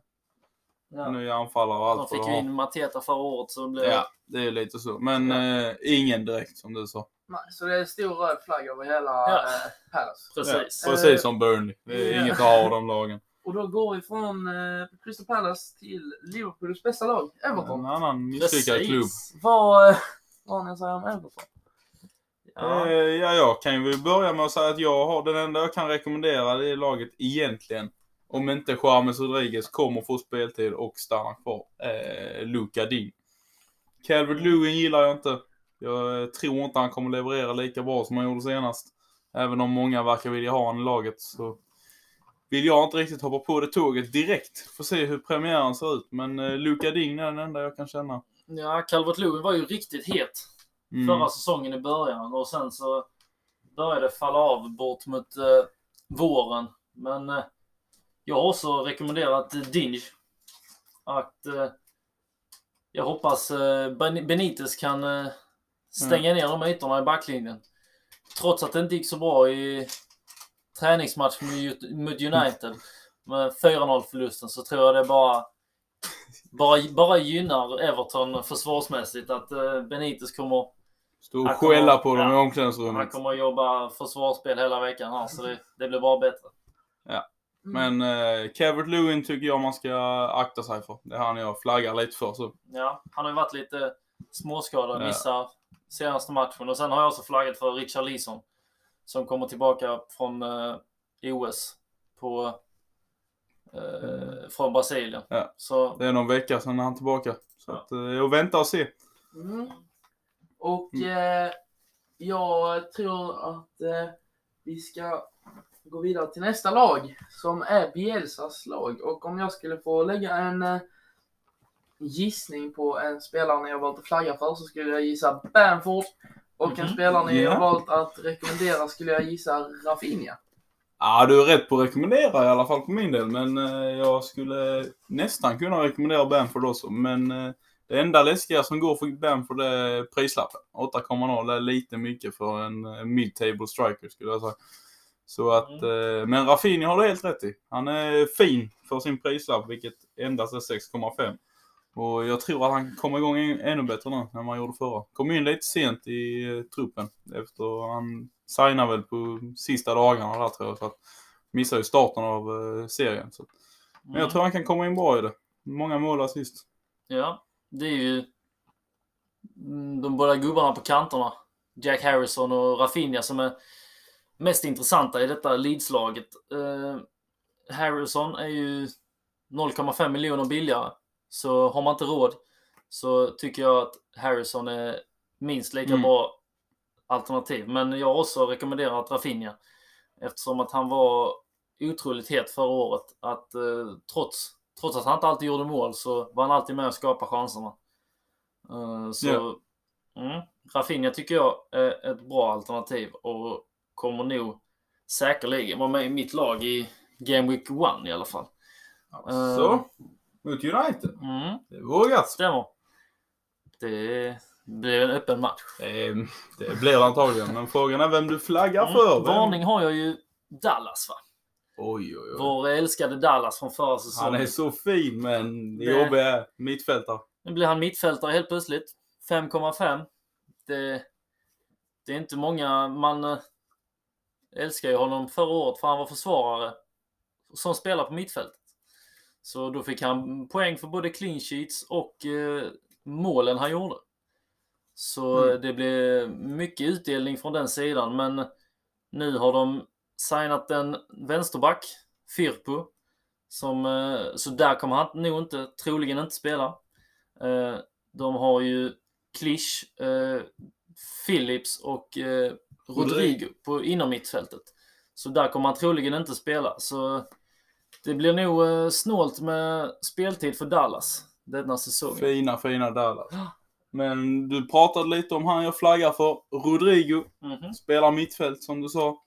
Ja. nya anfallare och De allt fick vad ju de in Mateta förra året så det blev... Ja, det är lite så. Men Ja. eh, ingen direkt som du sa. nej, så det är stor röd flagg över hela Ja. eh, Palace. Precis. Ja, precis som Burnley. Det är Ja. inget att ha av de lagen. Och då går vi från eh, Crystal Palace till Liverpools bästa lag, Everton. En annan misslyckad klubb. Vad, eh, vad har ni att säga om Everton? Ja. Eh, ja, jag kan ju börja med att säga att jag har den enda jag kan rekommendera det laget egentligen. Om inte James Rodriguez kommer få speltid och stannar kvar. Eh, Luka Ding. Calvert Lewin gillar jag inte. Jag eh, tror inte han kommer leverera lika bra som han gjorde senast. Även om många verkar vilja ha honom i laget så vill jag inte riktigt hoppa på det tåget direkt. Får se hur premiären ser ut. Men eh, Luka Ding är den enda jag kan känna. ja, Calvert Lewin var ju riktigt het Mm. förra säsongen i början och sen så började det falla av bort mot eh, våren. Men eh, jag har också rekommenderat eh, Dinge. Att eh, jag hoppas eh, Ben- Benitez kan eh, stänga ner de ytorna i backlinjen. Trots att det inte gick så bra i träningsmatch mot United med 4-0 förlusten så tror jag det bara bara, bara gynnar Everton försvarsmässigt att Benitez kommer Stå och Han skälla på dem i ja. Han omklädningsrummet. kommer att jobba försvarsspel hela veckan här, så det, det blir bara bättre. Mm. Men eh, Cavert Lewin tycker jag man ska akta sig för. Det är han jag flaggar lite för. Så. Ja, han har ju varit lite småskadad, Ja. missar senaste matchen. Och sen har jag också flaggat för Richard Leeson. Som kommer tillbaka från eh, OS på, eh, från Brasilien. Ja. Så Det är någon vecka sedan han är tillbaka. Så Ja. att, eh, jag väntar och se. Mm. Och eh, jag tror att eh, vi ska gå vidare till nästa lag som är Bielsas lag. Och om jag skulle få lägga en eh, gissning på en spelare ni har valt att flagga för så skulle jag gissa Bamford. Och en Mhm. spelare ni Ja. har valt att rekommendera skulle jag gissa Rafinha. Ja, du är rätt på att rekommendera i alla fall på min del. Men eh, jag skulle nästan kunna rekommendera Bamford också. Men eh, det enda läskiga som går för Bamford är prislappen. 8,0 är lite mycket för en mid-table striker skulle jag säga. Så att, eh, men Rafinha har du helt rätt i. Han är fin för sin prislapp, vilket endast är 6,5. Och jag tror att han kommer igång än- ännu bättre nu än man gjorde förra. Kom in lite sent i eh, truppen efter han signade väl på sista dagarna där tror jag. Så att missade ju starten av eh, serien. Så. Men jag mm. tror han kan komma in bra i det. Många mål assist. Ja, det är ju mm, de båda gubbarna på kanterna. Jack Harrison och Rafinha som är mest intressanta i detta Leeds-laget. Eh, Harrison är ju 0,5 miljoner billigare. Så har man inte råd så tycker jag att Harrison är minst lika Mm. bra alternativ. Men jag har också rekommenderat Rafinha eftersom att han var otroligt het förra året. Att eh, trots, trots att han inte alltid gjorde mål så var han alltid med och skapade chanserna. Eh, så Ja. mm, Rafinha tycker jag är ett bra alternativ och kommer nog säkerligen vara med i mitt lag i Game Week 1 i alla fall. Eh, Så. Mot United. Mm, Det vågat. stämmer. Det blir en öppen match. Eh, det blir det antagligen. Men frågan är vem du flaggar Mm, för. Vem? varning har jag ju Dallas va? Oj, oj, oj. Vår älskade Dallas från förra säsongen. Han är så fin men det jobbiga mittfältare. Nu blir han mittfältare helt plötsligt. 5,5. Det, det är inte många, man eh, älskar ju honom förra året för han var försvarare som spelar på mittfältet. Så då fick han poäng för både clean sheets och eh, målen han gjorde. Så Mm. det blev mycket utdelning från den sidan men nu har de signat en vänsterback, Firpo. Som, eh, så där kommer han nog inte, troligen inte spela. Eh, De har ju Klisch, eh, Phillips och Rodrigo på inom mittfältet. Så där kommer han troligen inte spela. Så det blir nog snålt med speltid för Dallas denna säsong. Fina, fina Dallas. Men du pratade lite om han jag flaggar för. Rodrigo. Mhm. Spelar mittfält som du sa.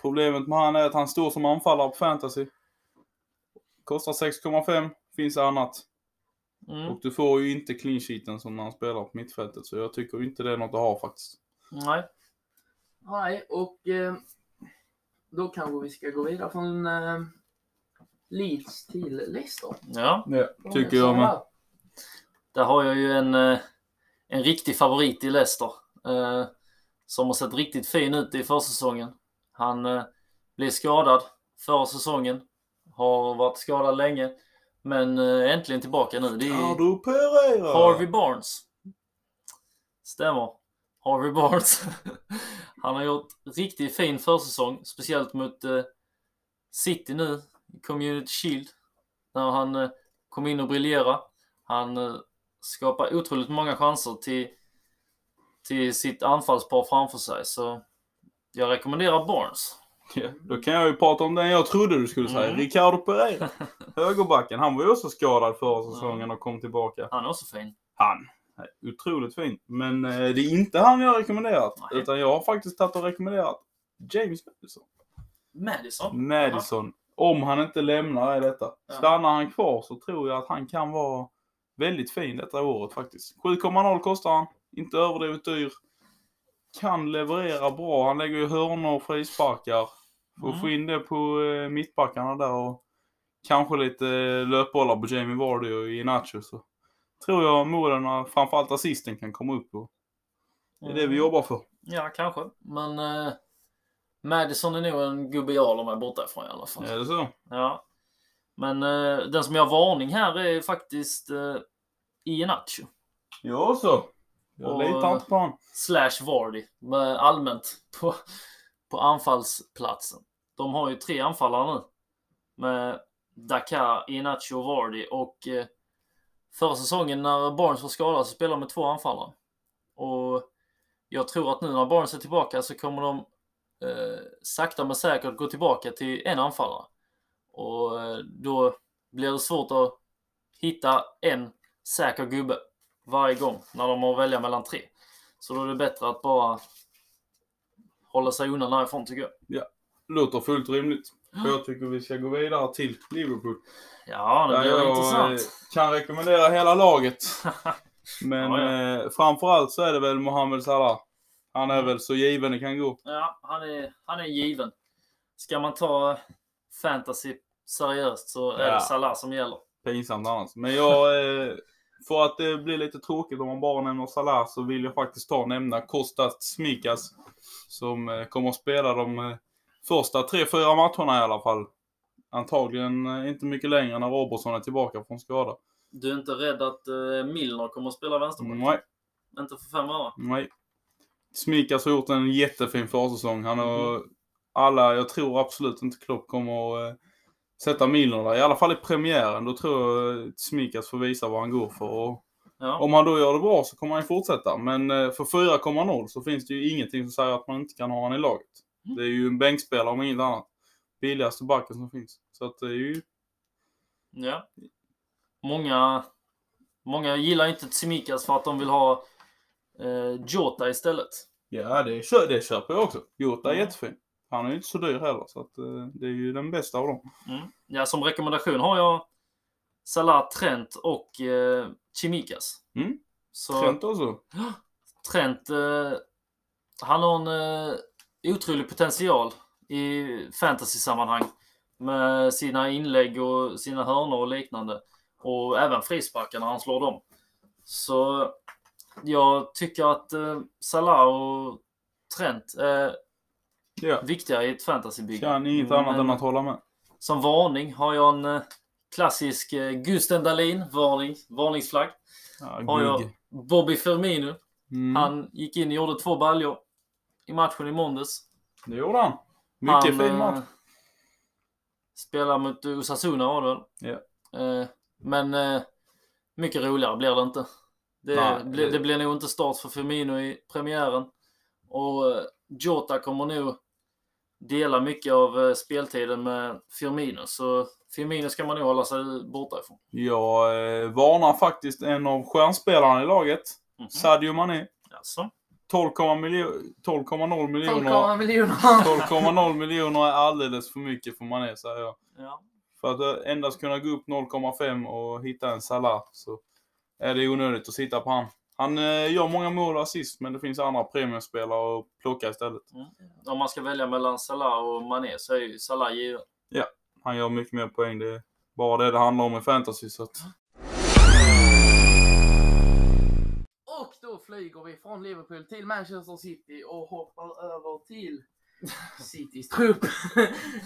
Problemet med han är att han står som anfallare på fantasy. Kostar 6,5. Finns annat. Mm. Och du får ju inte clean sheeten som när han spelar på mittfältet. Så jag tycker inte det är något att ha faktiskt. Nej. Nej, och eh, då kanske vi ska gå vidare från eh, Leeds till Leicester. Ja, Ja, tycker jag med. där har jag ju en, eh, en riktig favorit i Leicester. Eh, som har sett riktigt fin ut i försäsongen. Han eh, blev skadad förra säsongen. Har varit skadad länge. Men eh, äntligen tillbaka nu. Det är! Harvey Barnes. Stämmer. Harvey Barnes. Han har gjort riktigt fin försäsong, speciellt mot eh, City nu, Community Shield. När han eh, kom in och briljerade. Han skapar otroligt många chanser till, till sitt anfallspar framför sig. Så jag rekommenderar Barnes. Ja, då kan jag ju prata om den jag trodde du skulle säga. Mm. Ricardo Pereira. Högerbacken. Han var ju också skadad förra säsongen och kom tillbaka. Han är också fin. Han. Otroligt fin. Men eh, det är inte han jag har rekommenderat. Nej. Utan jag har faktiskt tagit och rekommenderat James Madison. Madison. Madison. Om han inte lämnar är detta. Ja. Stannar han kvar så tror jag att han kan vara väldigt fin detta året faktiskt. 7,0 kostar han. Inte överdrivet dyr. Kan leverera bra. Han lägger ju hörnor och frisparkar. Får Mm. få in det på eh, mittbackarna där och kanske lite eh, löpbollar på Jamie Vardy och i Nacho så tror jag målen framförallt assisten kan komma upp och Det är det vi jobbar för. Ja, kanske. Men eh, Madison är nog en gubbe jag håller mig borta ifrån i alla fall. Är det så? Ja. Men eh, den som jag har varning här är faktiskt eh, Iheanacho. Ja så. Jag Och- litar inte på honom. Slash Vardy. Allmänt på, på anfallsplatsen. De har ju tre anfallare nu. Med Dakar, Iheanacho och Vardy. Och eh, förra säsongen när Barnes var skadad så spelade de med två anfallare. Och jag tror att nu när Barnes är tillbaka så kommer de eh, sakta men säkert gå tillbaka till en anfallare. Och eh, då blir det svårt att hitta en säker gubbe varje gång när de har att välja mellan tre. Så då är det bättre att bara hålla sig undan därifrån tycker jag. Låter fullt rimligt. Jag tycker vi ska gå vidare till Liverpool. Ja, det blir jag intressant. kan rekommendera hela laget. Men Ja, ja. Eh, framförallt så är det väl Mohamed Salah. Han är väl så given det kan gå. Ja, han är, han är given. Ska man ta fantasy seriöst så är Ja. det Salah som gäller. Pinsamt annars. Men jag, eh, för att det blir lite tråkigt om man bara nämner Salah så vill jag faktiskt ta och nämna Kostas Smikas. Som eh, kommer att spela de eh, första tre, fyra matcherna i alla fall. Antagligen eh, inte mycket längre när Robertson är tillbaka från skada. Du är inte rädd att Milner kommer att spela vänsterback? Nej, Inte för fem öre? nej. Smikas har gjort en jättefin försäsong. Han har alla, jag tror absolut inte Klopp kommer att sätta Milner där. I alla fall i premiären. Då tror jag Smikas får visa vad han går för. Och Ja. Om han då gör det bra så kommer han ju fortsätta. Men eh, för 4,0 så finns det ju ingenting som säger att man inte kan ha honom i laget. Mm. Det är ju en bänkspelare om inget annat. Billigaste backen som finns. Så att det är ju... ja. Många, många gillar inte Tsimikas för att de vill ha eh, Jota istället. Ja, det, kö- det köper jag också. Jota är Ja. jättefin. Han är ju inte så dyr heller. Så att eh, det är ju den bästa av dem. Mm. Ja, som rekommendation har jag Salah, Trent och eh, Chimikas. Mm. Så Trent också. Trent, eh, han har en eh, otrolig potential i fantasy-sammanhang. Med sina inlägg och sina hörnor och liknande. Och även frisparkar när han slår dem. Så jag tycker att eh, Salah och Trent är Ja. viktiga i ett fantasybygge. Kan inget annat Men- än att hålla med. som varning har jag en eh, klassisk eh, Gusten Dahlin varning, varningsflagg. Ja, Har jag. Bobby Firmino. Mm. Han gick in och gjorde två baljor i matchen i måndags. Det gjorde han. Mycket han, fin eh, match. Spelar mot Osasuna var det? Ja. Eh, men eh, mycket roligare blir det inte. Det, Nej, det- det blir nog inte start för Firmino i premiären. Och eh, Jota kommer nog dela mycket av eh, speltiden med Firmino. Så Firmino ska man nog hålla sig borta ifrån. Jag eh, varnar faktiskt en av stjärnspelarna i laget. Mhm. Sadio Mané. Jaså? 12,0 miljo- 12,0 miljoner. 12,1 miljoner. 12,0 miljoner är alldeles för mycket för Mané säger jag. Ja. För att eh, endast kunna gå upp 0,5 och hitta en Salah så är det onödigt att sitta på han. Han eh, gör många mål och assist men det finns andra premiumspelare att plocka istället. Om man ska välja mellan Salah och Mané så är ju Salah given. Han gör mycket mer poäng. Det är bara det det handlar om i fantasy. Så att... Och då flyger vi från Liverpool till Manchester City och hoppar över till Citys trupp.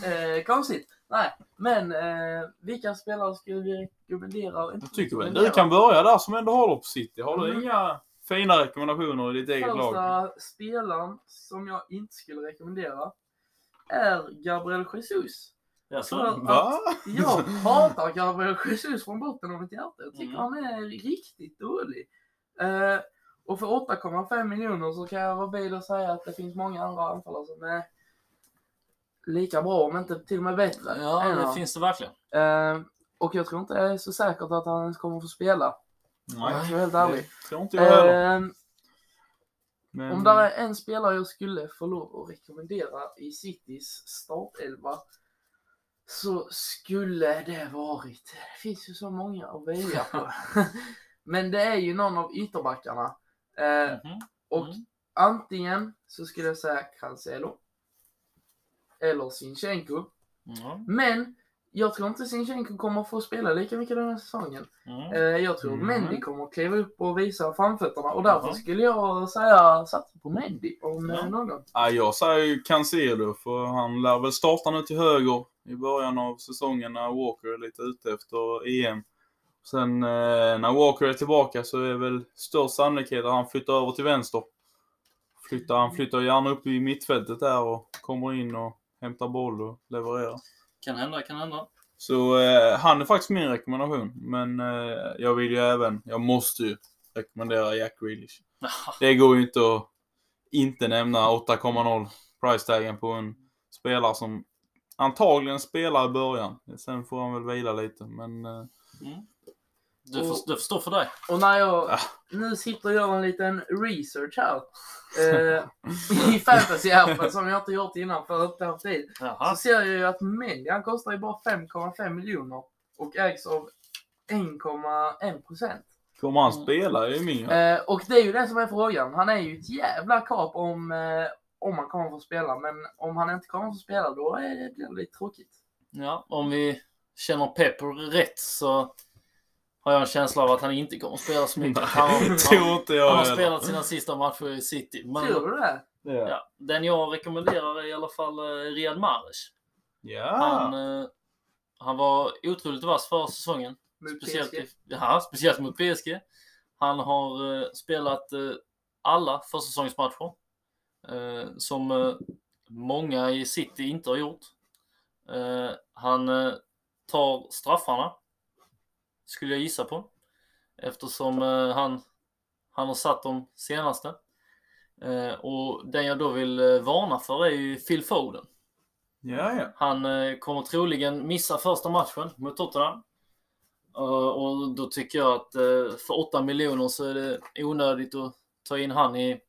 eh, konstigt. Nej, men eh, vilka spelare skulle vi rekommendera? och inte Jag tycker väl du kan börja där som ändå håller på City. Har du Mm. inga fina rekommendationer i ditt eget lag? Första spelaren som jag inte skulle rekommendera är Gabriel Jesus. Jaså? För Va? Jag hatar Gabriel Jesus från botten av mitt hjärta. Jag tycker Mm. han är riktigt dålig. Eh, och för 8,5 miljoner så kan jag vara bil och säga att det finns många andra anfallare som är lika bra, om inte till och med bättre. Ja, än det han. finns det verkligen. Eh, och jag tror inte det är så säkert att han ens kommer få spela. Nej, Jag vara helt ärlig. det tror inte jag heller. Eh, Men... Om det är en spelare jag skulle få lov att rekommendera i Citys startelva så skulle det varit, det finns ju så många att välja på. Men det är ju någon av ytterbackarna. Eh, Mhm. och Mm. antingen så skulle jag säga Cancelo. Eller Sinchenko. Ja. Men jag tror inte Sinchenko kommer få spela lika mycket den här säsongen. Mm. Eh, jag tror Mm. Mendy kommer kliva upp och visa framfötterna och därför skulle jag säga satsa på Mendy om Ja. eh, någon. Ja, jag säger ju Cancelo, för han lär väl starta nu till höger i början av säsongen när Walker är lite ute efter EM. Sen eh, när Walker är tillbaka så är väl störst sannolikhet att han flyttar över till vänster. Flyttar, han flyttar gärna upp i mittfältet där och kommer in och hämtar boll och levererar. Kan hända, kan hända. Så eh, han är faktiskt min rekommendation. Men eh, jag vill ju även, jag måste ju rekommendera Jack Grealish. Det går ju inte att inte nämna 8,0 price taggen på en spelare som antagligen spelar i början. Sen får han väl vila lite, men eh, Mm. Du, får, du förstår för dig. Och när jag Ah. nu sitter och gör en liten research här eh, i fantasy-appen som jag inte gjort innan för att inte tid. Jaha. Så ser jag ju att Mendy han kostar ju bara 5,5 miljoner och ägs av 1,1 procent. kommer han spela ju min. Eh, och det är ju det som är frågan. Han är ju ett jävla kap om, eh, om han kommer få spela. Men om han inte kommer få spela då är det, blir det lite tråkigt. Ja, om vi känner Pepper rätt så har jag en känsla av att han inte kommer att spela så mycket. Han han, tror inte jag han har spelat sina sista matcher i City. Men Tror du det? Ja. ja, den jag rekommenderar är i alla fall eh, Riyad Mahrez. ja. Han, eh, han var otroligt vass förra säsongen. Mot Speciellt, PSG? i, ja, speciellt mot PSG. Han har eh, spelat alla försäsongsmatcher. Som många i City inte har gjort. Han tar straffarna. Skulle jag gissa på. Eftersom eh, han, han har satt de senaste. Eh, och den jag då vill eh, varna för är ju Phil Foden. ja, ja. Han eh, kommer troligen missa första matchen mot Tottenham. Eh, och då tycker jag att eh, för 8 miljoner så är det onödigt att ta in han i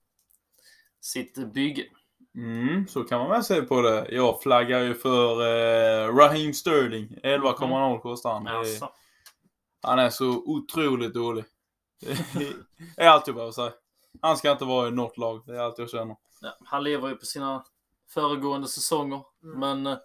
sitt bygge. Mm, så kan man väl se på det. Jag flaggar ju för eh, Raheem Sterling. 11,0 kostar han. Alltså, Han är så otroligt dålig. Det är allt jag behöver säga. Han ska inte vara i något lag. Det är allt jag känner. ja, han lever ju på sina föregående säsonger. Mm. Men eh,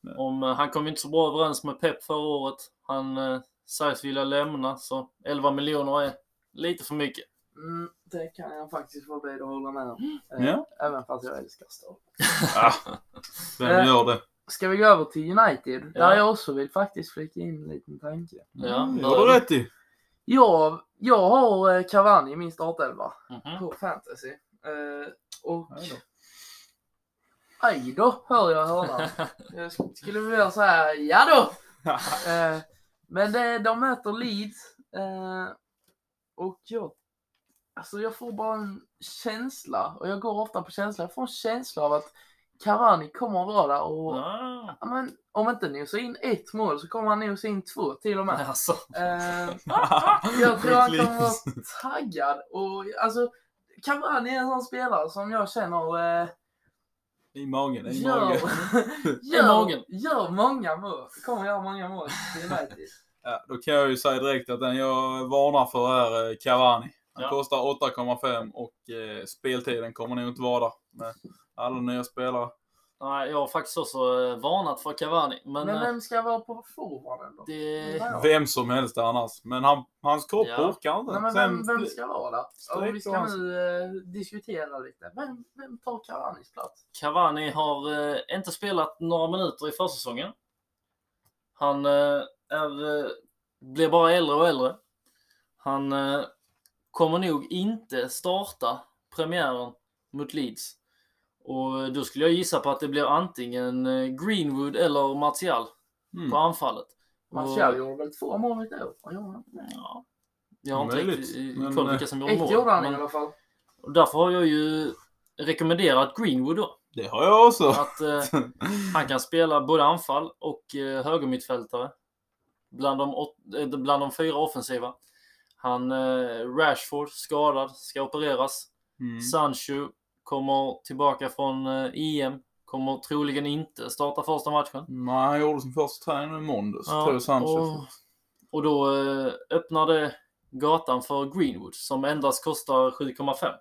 Nej. om, eh, han kom inte så bra överens med Pep förra året. Han eh, sägs vilja lämna så 11 miljoner är lite för mycket. Mm, det kan jag faktiskt vara beredd att hålla med om. Eh, Ja. Även fast jag älskar Star. Ah, vem gör det? Ska vi gå över till United? Ja. Där jag också vill faktiskt flika in en liten tanke. Ja, Mm, det har du rätt i. Jag, jag har eh, Cavani i min startelva Mhm. på fantasy. Eh, och aj då, hör jag hörnan. Jag skulle vilja säga ja då. Eh, men det, de möter Leeds. Eh, och jag, alltså jag får bara en känsla, och jag går ofta på känsla, jag får en känsla av att Cavani kommer att vara där och Ja, ja, men, om inte nosa in ett mål så kommer han nosa in två till och med. alltså. Eh, jag tror han kommer vara taggad och alltså Cavani är en sån spelare som jag känner eh, I magen, i gör, magen. gör, magen. gör många mål. Kommer göra många mål till United. Ja, då kan jag ju säga direkt att den jag varnar för är eh, Cavani. Han Ja. kostar 8,5 och eh, speltiden kommer nog inte vara där med alla nya spelare. Nej, jag har faktiskt också eh, varnat för Cavani. Men, Men eh, vem ska vara på forwarden då? det... Vem som helst annars. Men han, hans kropp Ja. orkar inte. Nej, men vem, vem ska vara där? Om vi ska Streck nu eh, diskutera lite. Vem, vem tar Cavanis plats? Cavani har eh, inte spelat några minuter i försäsongen. Han eh, är, blir bara äldre och äldre. Han eh, kommer nog inte starta premiären mot Leeds. Och eh, då skulle jag gissa på att det blir antingen eh, Greenwood eller Martial Mm. på anfallet. Och- Martial gjorde väl två mål i år? Ja. Jag har inte riktigt i- men, koll eh, vilka som gjorde Ett mål. gjorde han i alla fall. och därför har jag ju rekommenderat Greenwood då. Det har jag också. Att eh, han kan spela både anfall och eh, högermittfältare. Bland de, åt, eh, bland de fyra offensiva. Han, eh, Rashford, skadad, ska opereras. Mm. Sancho kommer tillbaka från eh, EM. Kommer troligen inte starta första matchen. Nej, han gjorde sin första träning i måndags. Sancho. och, och då eh, öppnar det gatan för Greenwood som endast kostar 7,5.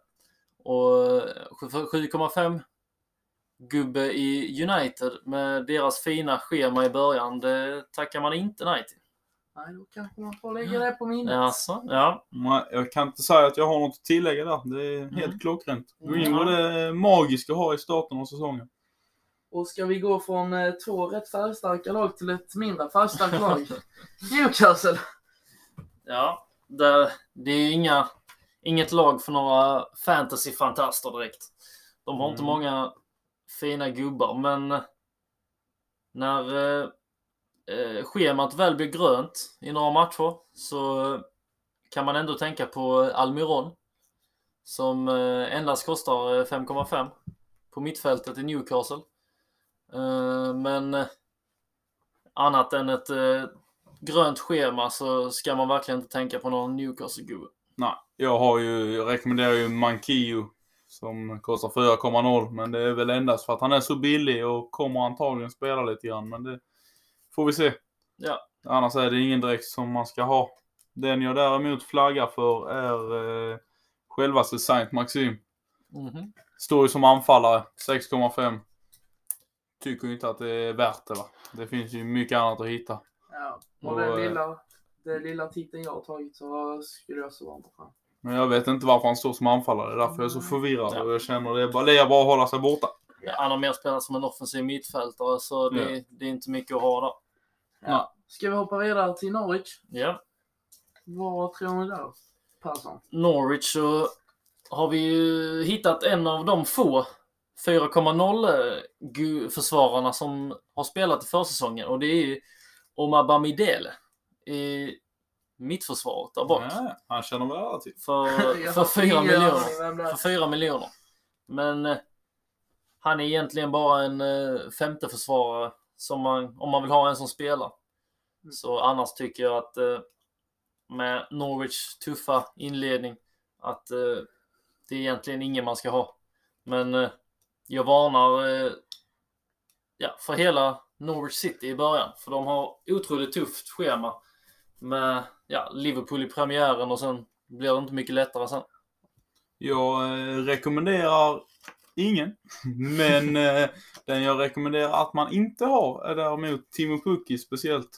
Och eh, för 7,5 gubbe i United med deras fina schema i början, det tackar man inte nej till. Nej, då kanske man får lägga det på minnet. Alltså, ja. Nej, jag kan inte säga att jag har något att tillägga där. Det är helt Mm. klockrent. Gå Mm. det magiska att ha i starten av säsongen. Och ska vi gå från eh, två rätt färgstarka lag till ett mindre färgstarkt lag? Newcastle. Ja, det, det är inga, inget lag för några fantasyfantaster direkt. De har inte Mm. många fina gubbar, men när eh, eh, schemat väl blir grönt i några matcher så kan man ändå tänka på Almiron som eh, endast kostar eh, 5,5 på mittfältet i Newcastle. Eh, men eh, annat än ett eh, grönt schema så ska man verkligen inte tänka på någon Newcastle-gubbe. Nej, jag har ju, jag rekommenderar ju Mankio som kostar 4,0 men det är väl endast för att han är så billig och kommer antagligen spela lite grann men det får vi se. Ja. Annars är det ingen direkt som man ska ha. Den jag däremot flaggar för är eh, självaste Saint Maxim. Mhm. Står ju som anfallare, 6,5. Tycker inte att det är värt det va. Det finns ju mycket annat att hitta. Ja, och Och, den eh, lilla, den lilla titeln jag har tagit så skulle jag så varmt ta fram. Men jag vet inte varför han står som anfallare. Det är därför jag är så förvirrad Ja. och jag känner det är bara, det är bara att hålla sig borta. Han har mer spelat som en offensiv mittfältare så det, det är inte mycket att ha där. Ja. Ska vi hoppa vidare till Norwich? Ja. Vad tror ni där? Persson? Norwich så har vi ju hittat en av de få 4,0 eh, försvararna som har spelat i försäsongen och det är ju Omar Bamidele i mittförsvaret där bak. Ja, han känner väl alla till. För, Jag för har 4 ingen miljoner. För 4 miljoner. Men eh, han är egentligen bara en eh, femte försvarare som man, om man vill ha en som spelar. Mm. Så annars tycker jag att eh, med Norwich tuffa inledning att eh, det är egentligen ingen man ska ha. Men jag varnar ja, för hela Norwich City i början. För de har otroligt tufft schema med ja, Liverpool i premiären och sen blir det inte mycket lättare sen. Jag rekommenderar ingen. Men eh, den jag rekommenderar att man inte har är däremot Timo Pukki speciellt.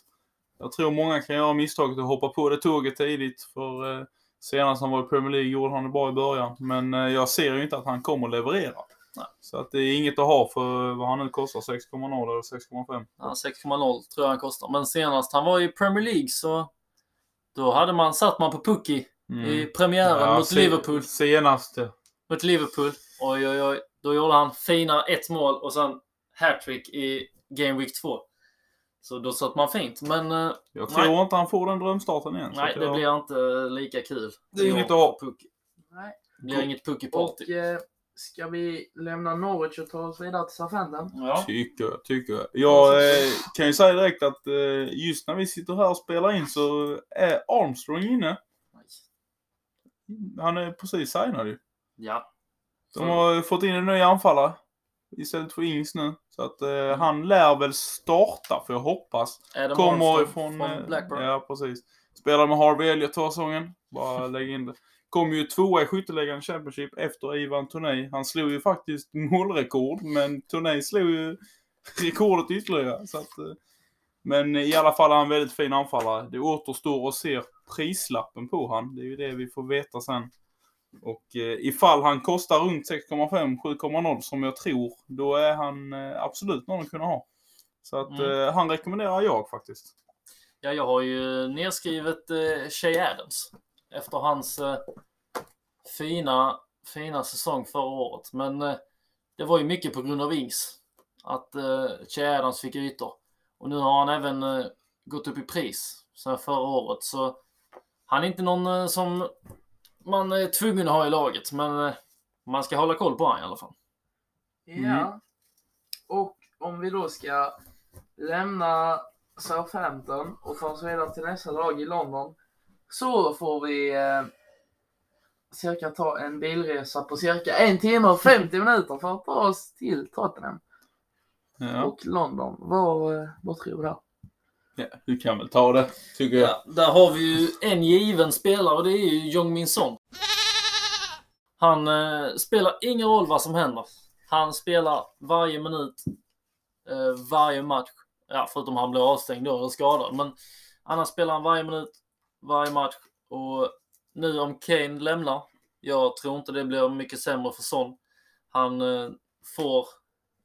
Jag tror många kan göra misstaget att hoppa på det tåget tidigt. För eh, senast han var i Premier League gjorde han det bra i början. Men eh, jag ser ju inte att han kommer att leverera. Nej. Så att det är inget att ha för vad han nu kostar, 6,0 eller 6,5. Ja, 6,0 tror jag han kostar. Men senast han var i Premier League så då hade man, satt man på Pukki i premiären Mm. Ja, mot se- Liverpool. Senaste. Mot Liverpool. Oj, oj, oj. Då gjorde han fina ett mål och sen hattrick i Game Week 2. Så då satt man fint. Men eh, Jag tror Nej. inte han får den drömstarten igen. nej, det jag... blir inte lika kul. Det är i inget att ha. Pukki. Nej. Det blir inget Pukki-party. Och eh, ska vi lämna Norwich och ta oss vidare till Southampton? Ja. Tycker jag, tycker jag. Jag eh, kan ju säga direkt att eh, just när vi sitter här och spelar in så är Armstrong inne. Han är precis signad ju. Ja. De har fått in en ny anfallare istället för Ings nu. Så att eh, han lär väl starta, för jag hoppas. Adam Kommer Armstrong ifrån... från eh, Blackburn. Ja, precis. Spelade med Harvey Elliott förra säsongen. Bara lägga in det. Kom ju tvåa i skytteligan Championship efter Ivan Toney. Han slog ju faktiskt målrekord, men Toney slog ju rekordet ytterligare. Så att, eh, men i alla fall är han en väldigt fin anfallare. Det återstår att se prislappen på han. Det är ju det vi får veta sen. Och eh, ifall han kostar runt 6,5, 7,0 som jag tror, då är han eh, absolut någon att kunna ha. Så att Mm. eh, han rekommenderar jag faktiskt. Ja, jag har ju nedskrivet eh, Shea Adams efter hans eh, fina, fina säsong förra året. Men det var ju mycket på grund av Ings. Att eh, Shea Adams fick ytor. Och nu har han även gått upp i pris sen förra året. Så han är inte någon som man är tvungen att ha i laget. Men eh, man ska hålla koll på honom i alla fall. Mm. Ja. Och om vi då ska lämna Southampton och ta oss vidare till nästa lag i London så får vi eh, cirka ta en bilresa på cirka en timme och 50 minuter för att ta oss till Tottenham Ja. och London. Vad, eh, vad tror du? där? Ja, du kan väl ta det, tycker jag. Ja, där har vi ju en given spelare och det är ju Jong Min Son. Han eh, spelar ingen roll vad som händer. Han spelar varje minut, eh, varje match. Ja, förutom han blir avstängd då eller skadad. Men annars spelar han varje minut, varje match. Och nu om Kane lämnar, jag tror inte det blir mycket sämre för Son. Han eh, får,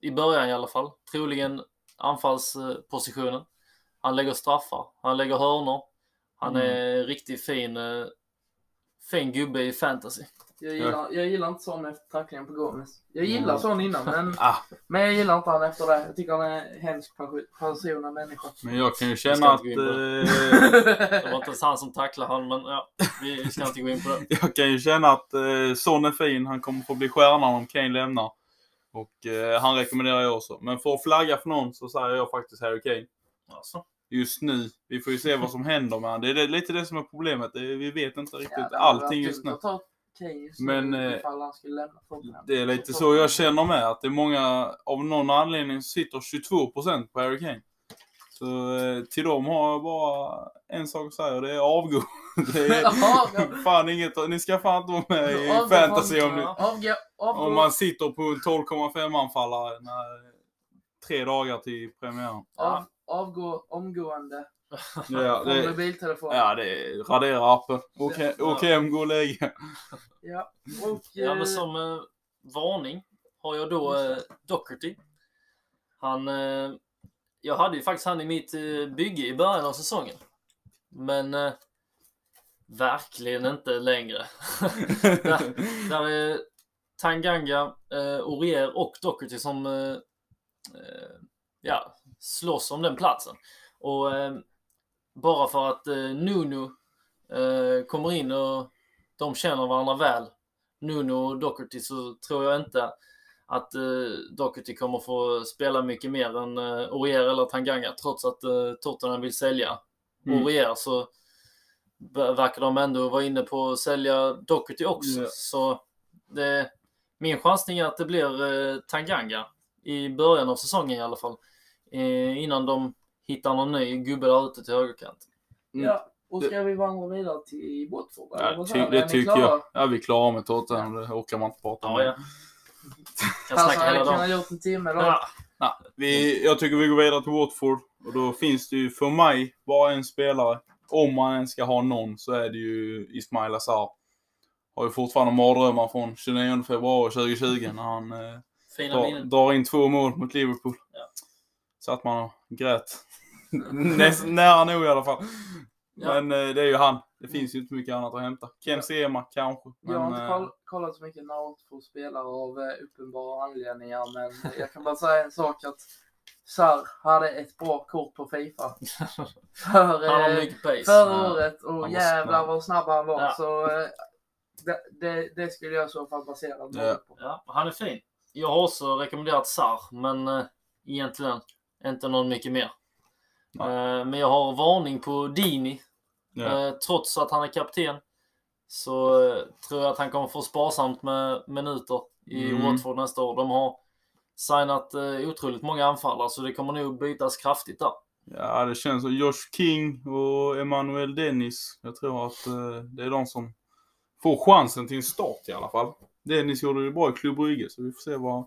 i början i alla fall, troligen anfallspositionen. Han lägger straffar, han lägger hörnor. Han Mm. är riktigt fin, eh, fin gubbe i fantasy. Jag gillar, jag gillar inte sån efter tacklingen på Gomes. Jag gillar Mm. sån innan, men, Ah, men jag gillar inte han efter det. Jag tycker han är en hemsk person och människa. men jag kan ju känna att... Eh, Det var inte ens han som tacklade han, men ja, vi ska inte gå in på det. jag kan ju känna att eh, Son är fin. Han kommer få bli stjärnan om Kane lämnar. Och eh, han rekommenderar jag också. Men för att flagga för någon så säger jag faktiskt Harry Kane. Alltså, Just nu. Vi får ju se vad som händer med han. Det är lite det som är problemet. Vi vet inte riktigt Ja, allting just nu. just Men, eh. Det är lite så jag känner med. Att det är många, av någon anledning sitter 22% på Harry Kane. Så eh, till dem har jag bara en sak att säga. Det är avgå. Det är fan inget. Ni ska fan inte vara med i Avgå fantasy om ni... Avgå, avgå. Om man sitter på en 12,5 anfallare när, tre dagar till premiären. Av, avgå omgående Ja, från det, mobiltelefonen. ja, det är radera appen. Åk he- Ja. åk hem, gå och lägg. Ja, och, ja, men eh, som eh, varning har jag då eh, Docherty. Han, eh, jag hade ju faktiskt han i mitt eh, bygge i början av säsongen. Men eh, verkligen inte längre. där, där är Tanganga, eh, Aurier och Docherty som eh, eh, ja, slåss om den platsen. Och eh, bara för att eh, Nuno eh, kommer in och de känner varandra väl, Nuno och Docherty, så tror jag inte att eh, Docherty kommer få spela mycket mer än eh, Aurier eller Tanganga trots att eh, Tottenham vill sälja Mm. Aurier så ver- verkar de ändå vara inne på att sälja Docherty också. Ja. Så det, min chansning är att det blir eh, Tanganga i början av säsongen i alla fall. Eh, innan de hittar någon ny gubbe där ute till högerkant. Mm. Ja, och ska vi vandra vidare till Watford? Ja, ty, det Är tycker jag. Ja, vi är klara med Tottenham. Det orkar man inte prata om. Ja, ja. Kan Alltså, hela dagen. gjort en timme då. Ja. Nej, vi, jag tycker vi går vidare till Watford. Och då finns det ju för mig bara en spelare. Om man ens ska ha någon så är det ju Ismail Azar. Har ju fortfarande mardrömmar från 29 februari 2020 när han eh, Fina drar, minnen. drar in två mål mot Liverpool. Ja. Satt man och grät. Näst, nära nog i alla fall. Ja. Men eh, det är ju han. Det finns ju inte mycket annat att hämta. Ken Sema kanske. Men, Jag har inte eh, koll, kollat så mycket när Watford spelar av eh, uppenbara anledningar, men jag kan bara säga en sak att Sar hade ett bra kort på Fifa. För, Han har mycket pace. förra Ja. året och var jävlar snabb. vad snabb han var. Ja. Så eh, det, det, det skulle jag i så fall basera Ja. målet på. Ja, han är fin. Jag har också rekommenderat Sar, men eh, egentligen inte någon mycket mer. Eh, men jag har varning på Dini. ja. Eh, trots att han är kapten så eh, tror jag att han kommer få sparsamt med minuter i Mm. Watford nästa år. De har signat eh, otroligt många anfallare så det kommer nog bytas kraftigt där. Ja, det känns som Josh King och Emanuel Dennis. Jag tror att eh, det är de som får chansen till en start i alla fall. Dennis gjorde det bra i Klubb Brygge, så vi får se vad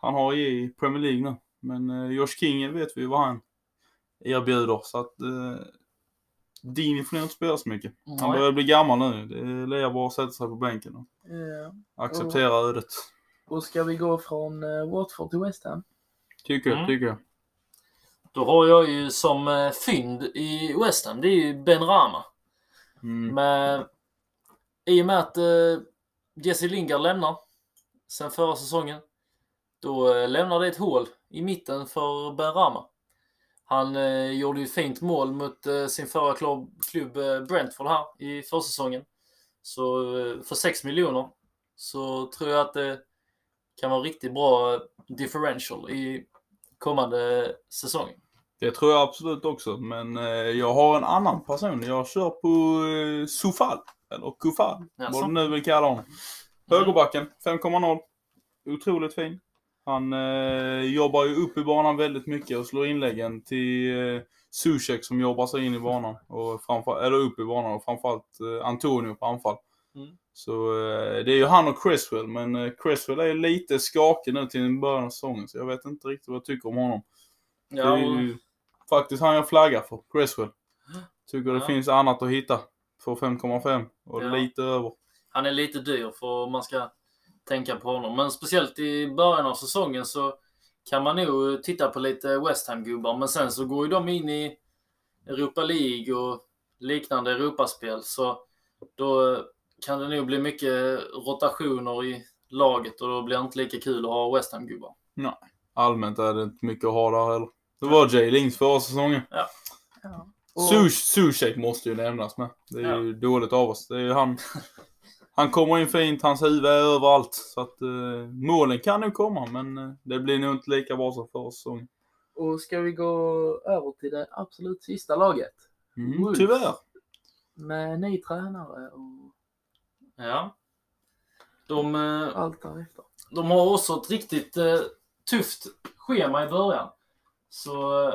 han har i Premier League nu. Men eh, Josh King vet vi vad han erbjuder, så att eh, Dini får nog inte spela så mycket. Han Nej. börjar bli gammal nu. Det är bara att sätta sig på bänken och Ja. acceptera ödet. Och ska vi gå från eh, Watford till West Ham? Tycker jag, Mm. tycker jag. Då har jag ju som eh, fynd i West Ham, det är ju Ben Rama. Mm. Men i och med att eh, Jesse Lingard lämnar sen förra säsongen, då eh, lämnar det ett hål i mitten för Ben Rama. Han eh, gjorde ju ett fint mål mot eh, sin förra klubb, klubb eh, Brentford här i försäsongen. Så eh, för 6 miljoner så tror jag att det kan vara riktigt bra eh, differential i kommande säsong. Det tror jag absolut också, men eh, jag har en annan person. Jag kör på eh, Sofal, eller Kufal, vad du nu vill kalla honom. Högerbacken, 5,0. Otroligt fin. Han eh, jobbar ju upp i banan väldigt mycket och slår inläggen till eh, Zuzek som jobbar sig in i banan, och framför, eller upp i banan och framförallt eh, Antonio på anfall. Mm. Så eh, det är ju han och Creswell, men eh, Creswell är lite skakig nu till början av säsongen, så jag vet inte riktigt vad jag tycker om honom. Ja, det är ju faktiskt han jag flaggar för, Creswell. Tycker det Ja. finns annat att hitta för 5,5 och Ja. lite över. han är lite dyr för om man ska tänka på honom. Men speciellt i början av säsongen så kan man nog titta på lite West Ham-gubbar. Men sen så går ju de in i Europa League och liknande Europaspel. Så då kan det nog bli mycket rotationer i laget och då blir det inte lika kul att ha West Ham-gubbar. Allmänt är det inte mycket att ha där heller. Det var Jay Lings förra säsongen. Ja. Och, Sushek måste ju nämnas med. Det är ju dåligt av oss. Det är ju han. Han kommer in fint, hans huvud är överallt. Så att eh, målen kan nog komma, men eh, det blir nog inte lika bra som förra säsongen. och ska vi gå över till det absolut sista laget? Mm, tyvärr. Med ny tränare och Ja. De, eh, allt därefter. de har också ett riktigt eh, tufft schema i början. Så eh,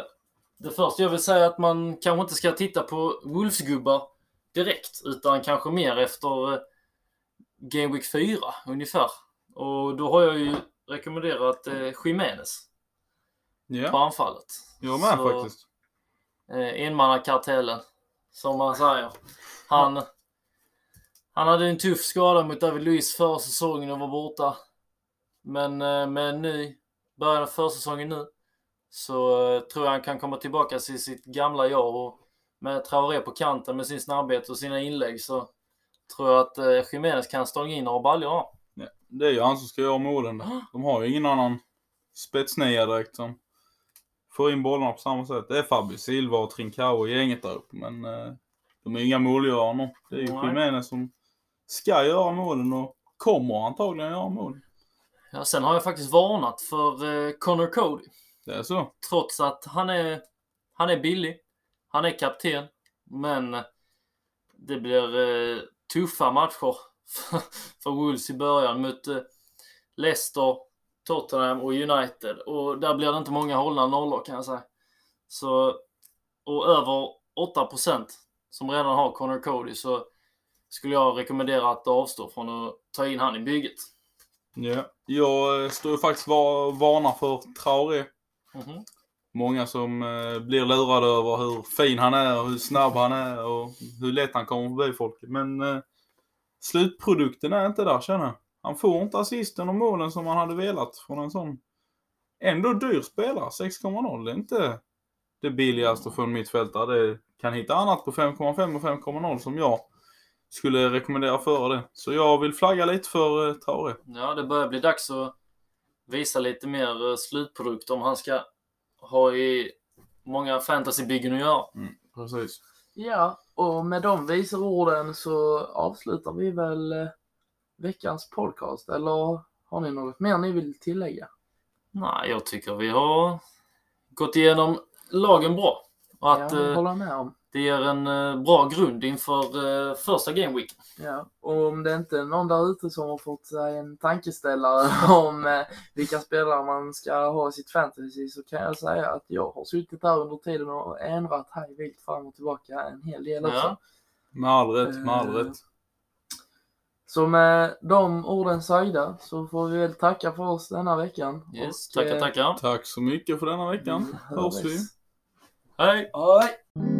det första jag vill säga är att man kanske inte ska titta på Wolfsgubbar direkt, utan kanske mer efter eh, Game Week 4 ungefär. Och då har jag ju rekommenderat eh, Jimenez på Ja, anfallet. jag med Så, faktiskt. Eh, enmannakartellen, som man säger. Han, han hade en tuff skada mot David Luiz förra säsongen och var borta. Men eh, med en ny början av försäsongen nu så eh, tror jag han kan komma tillbaka till sitt gamla jag och med Traoré på kanten med sin snabbhet och sina inlägg så tror jag att eh, Jiménez kan stånga in och baljor. Ja, det är ju han som ska göra målen där. De har ju ingen annan spetsnia direkt som får in bollarna på samma sätt. Det är Fabio Silva och Trincao i gänget där uppe, men eh, de är inga målgörare. Det är ju Nej. Jiménez som ska göra målen och kommer antagligen göra mål. Ja, sen har jag faktiskt varnat för eh, Connor Cody. Det är så. trots att han är, han är billig. Han är kapten. Men det blir eh, tuffa matcher för, Wolves i början mot eh, Leicester, Tottenham och United. Och där blir det inte många hållna nollor kan jag säga. Så, och över 8% som redan har Connor Cody så skulle jag rekommendera att avstå från att ta in han i bygget. Ja. Jag står ju faktiskt var, varnar för Traoré. Mhm. Många som eh, blir lurade över hur fin han är och hur snabb han är och hur lätt han kommer förbi folk. Men eh, slutprodukten är inte där känner jag. Han får inte assisten och målen som han hade velat från en sån ändå dyr spelare. 6,0. Det är inte det billigaste för en mittfältare. Det kan hitta annat på 5,5 och 5,0 som jag skulle rekommendera före det. Så jag vill flagga lite för eh, Traoré. Ja, det börjar bli dags att visa lite mer eh, slutprodukt om han ska ha i många fantasybyggen att göra. Precis. Ja, och med de visa orden så avslutar vi väl eh, veckans podcast. Eller har ni något mer ni vill tillägga? Nej, jag tycker vi har gått igenom lagen bra. Och att jag eh, håller med om. Det ger en eh, bra grund inför eh, första Game Week. Ja, och om det inte är någon där ute som har fått sig en tankeställare om eh, vilka spelare man ska ha i sitt fantasy så kan jag säga att jag har suttit där under tiden och ändrat hej vilt fram och tillbaka en hel del också. Ja. Med all rätt, med all rätt. Så med de orden sagda så får vi väl tacka för oss denna veckan. Yes, Och, tackar, tackar. Tack så mycket för denna veckan. vi Hörs vi. Hej! Hej!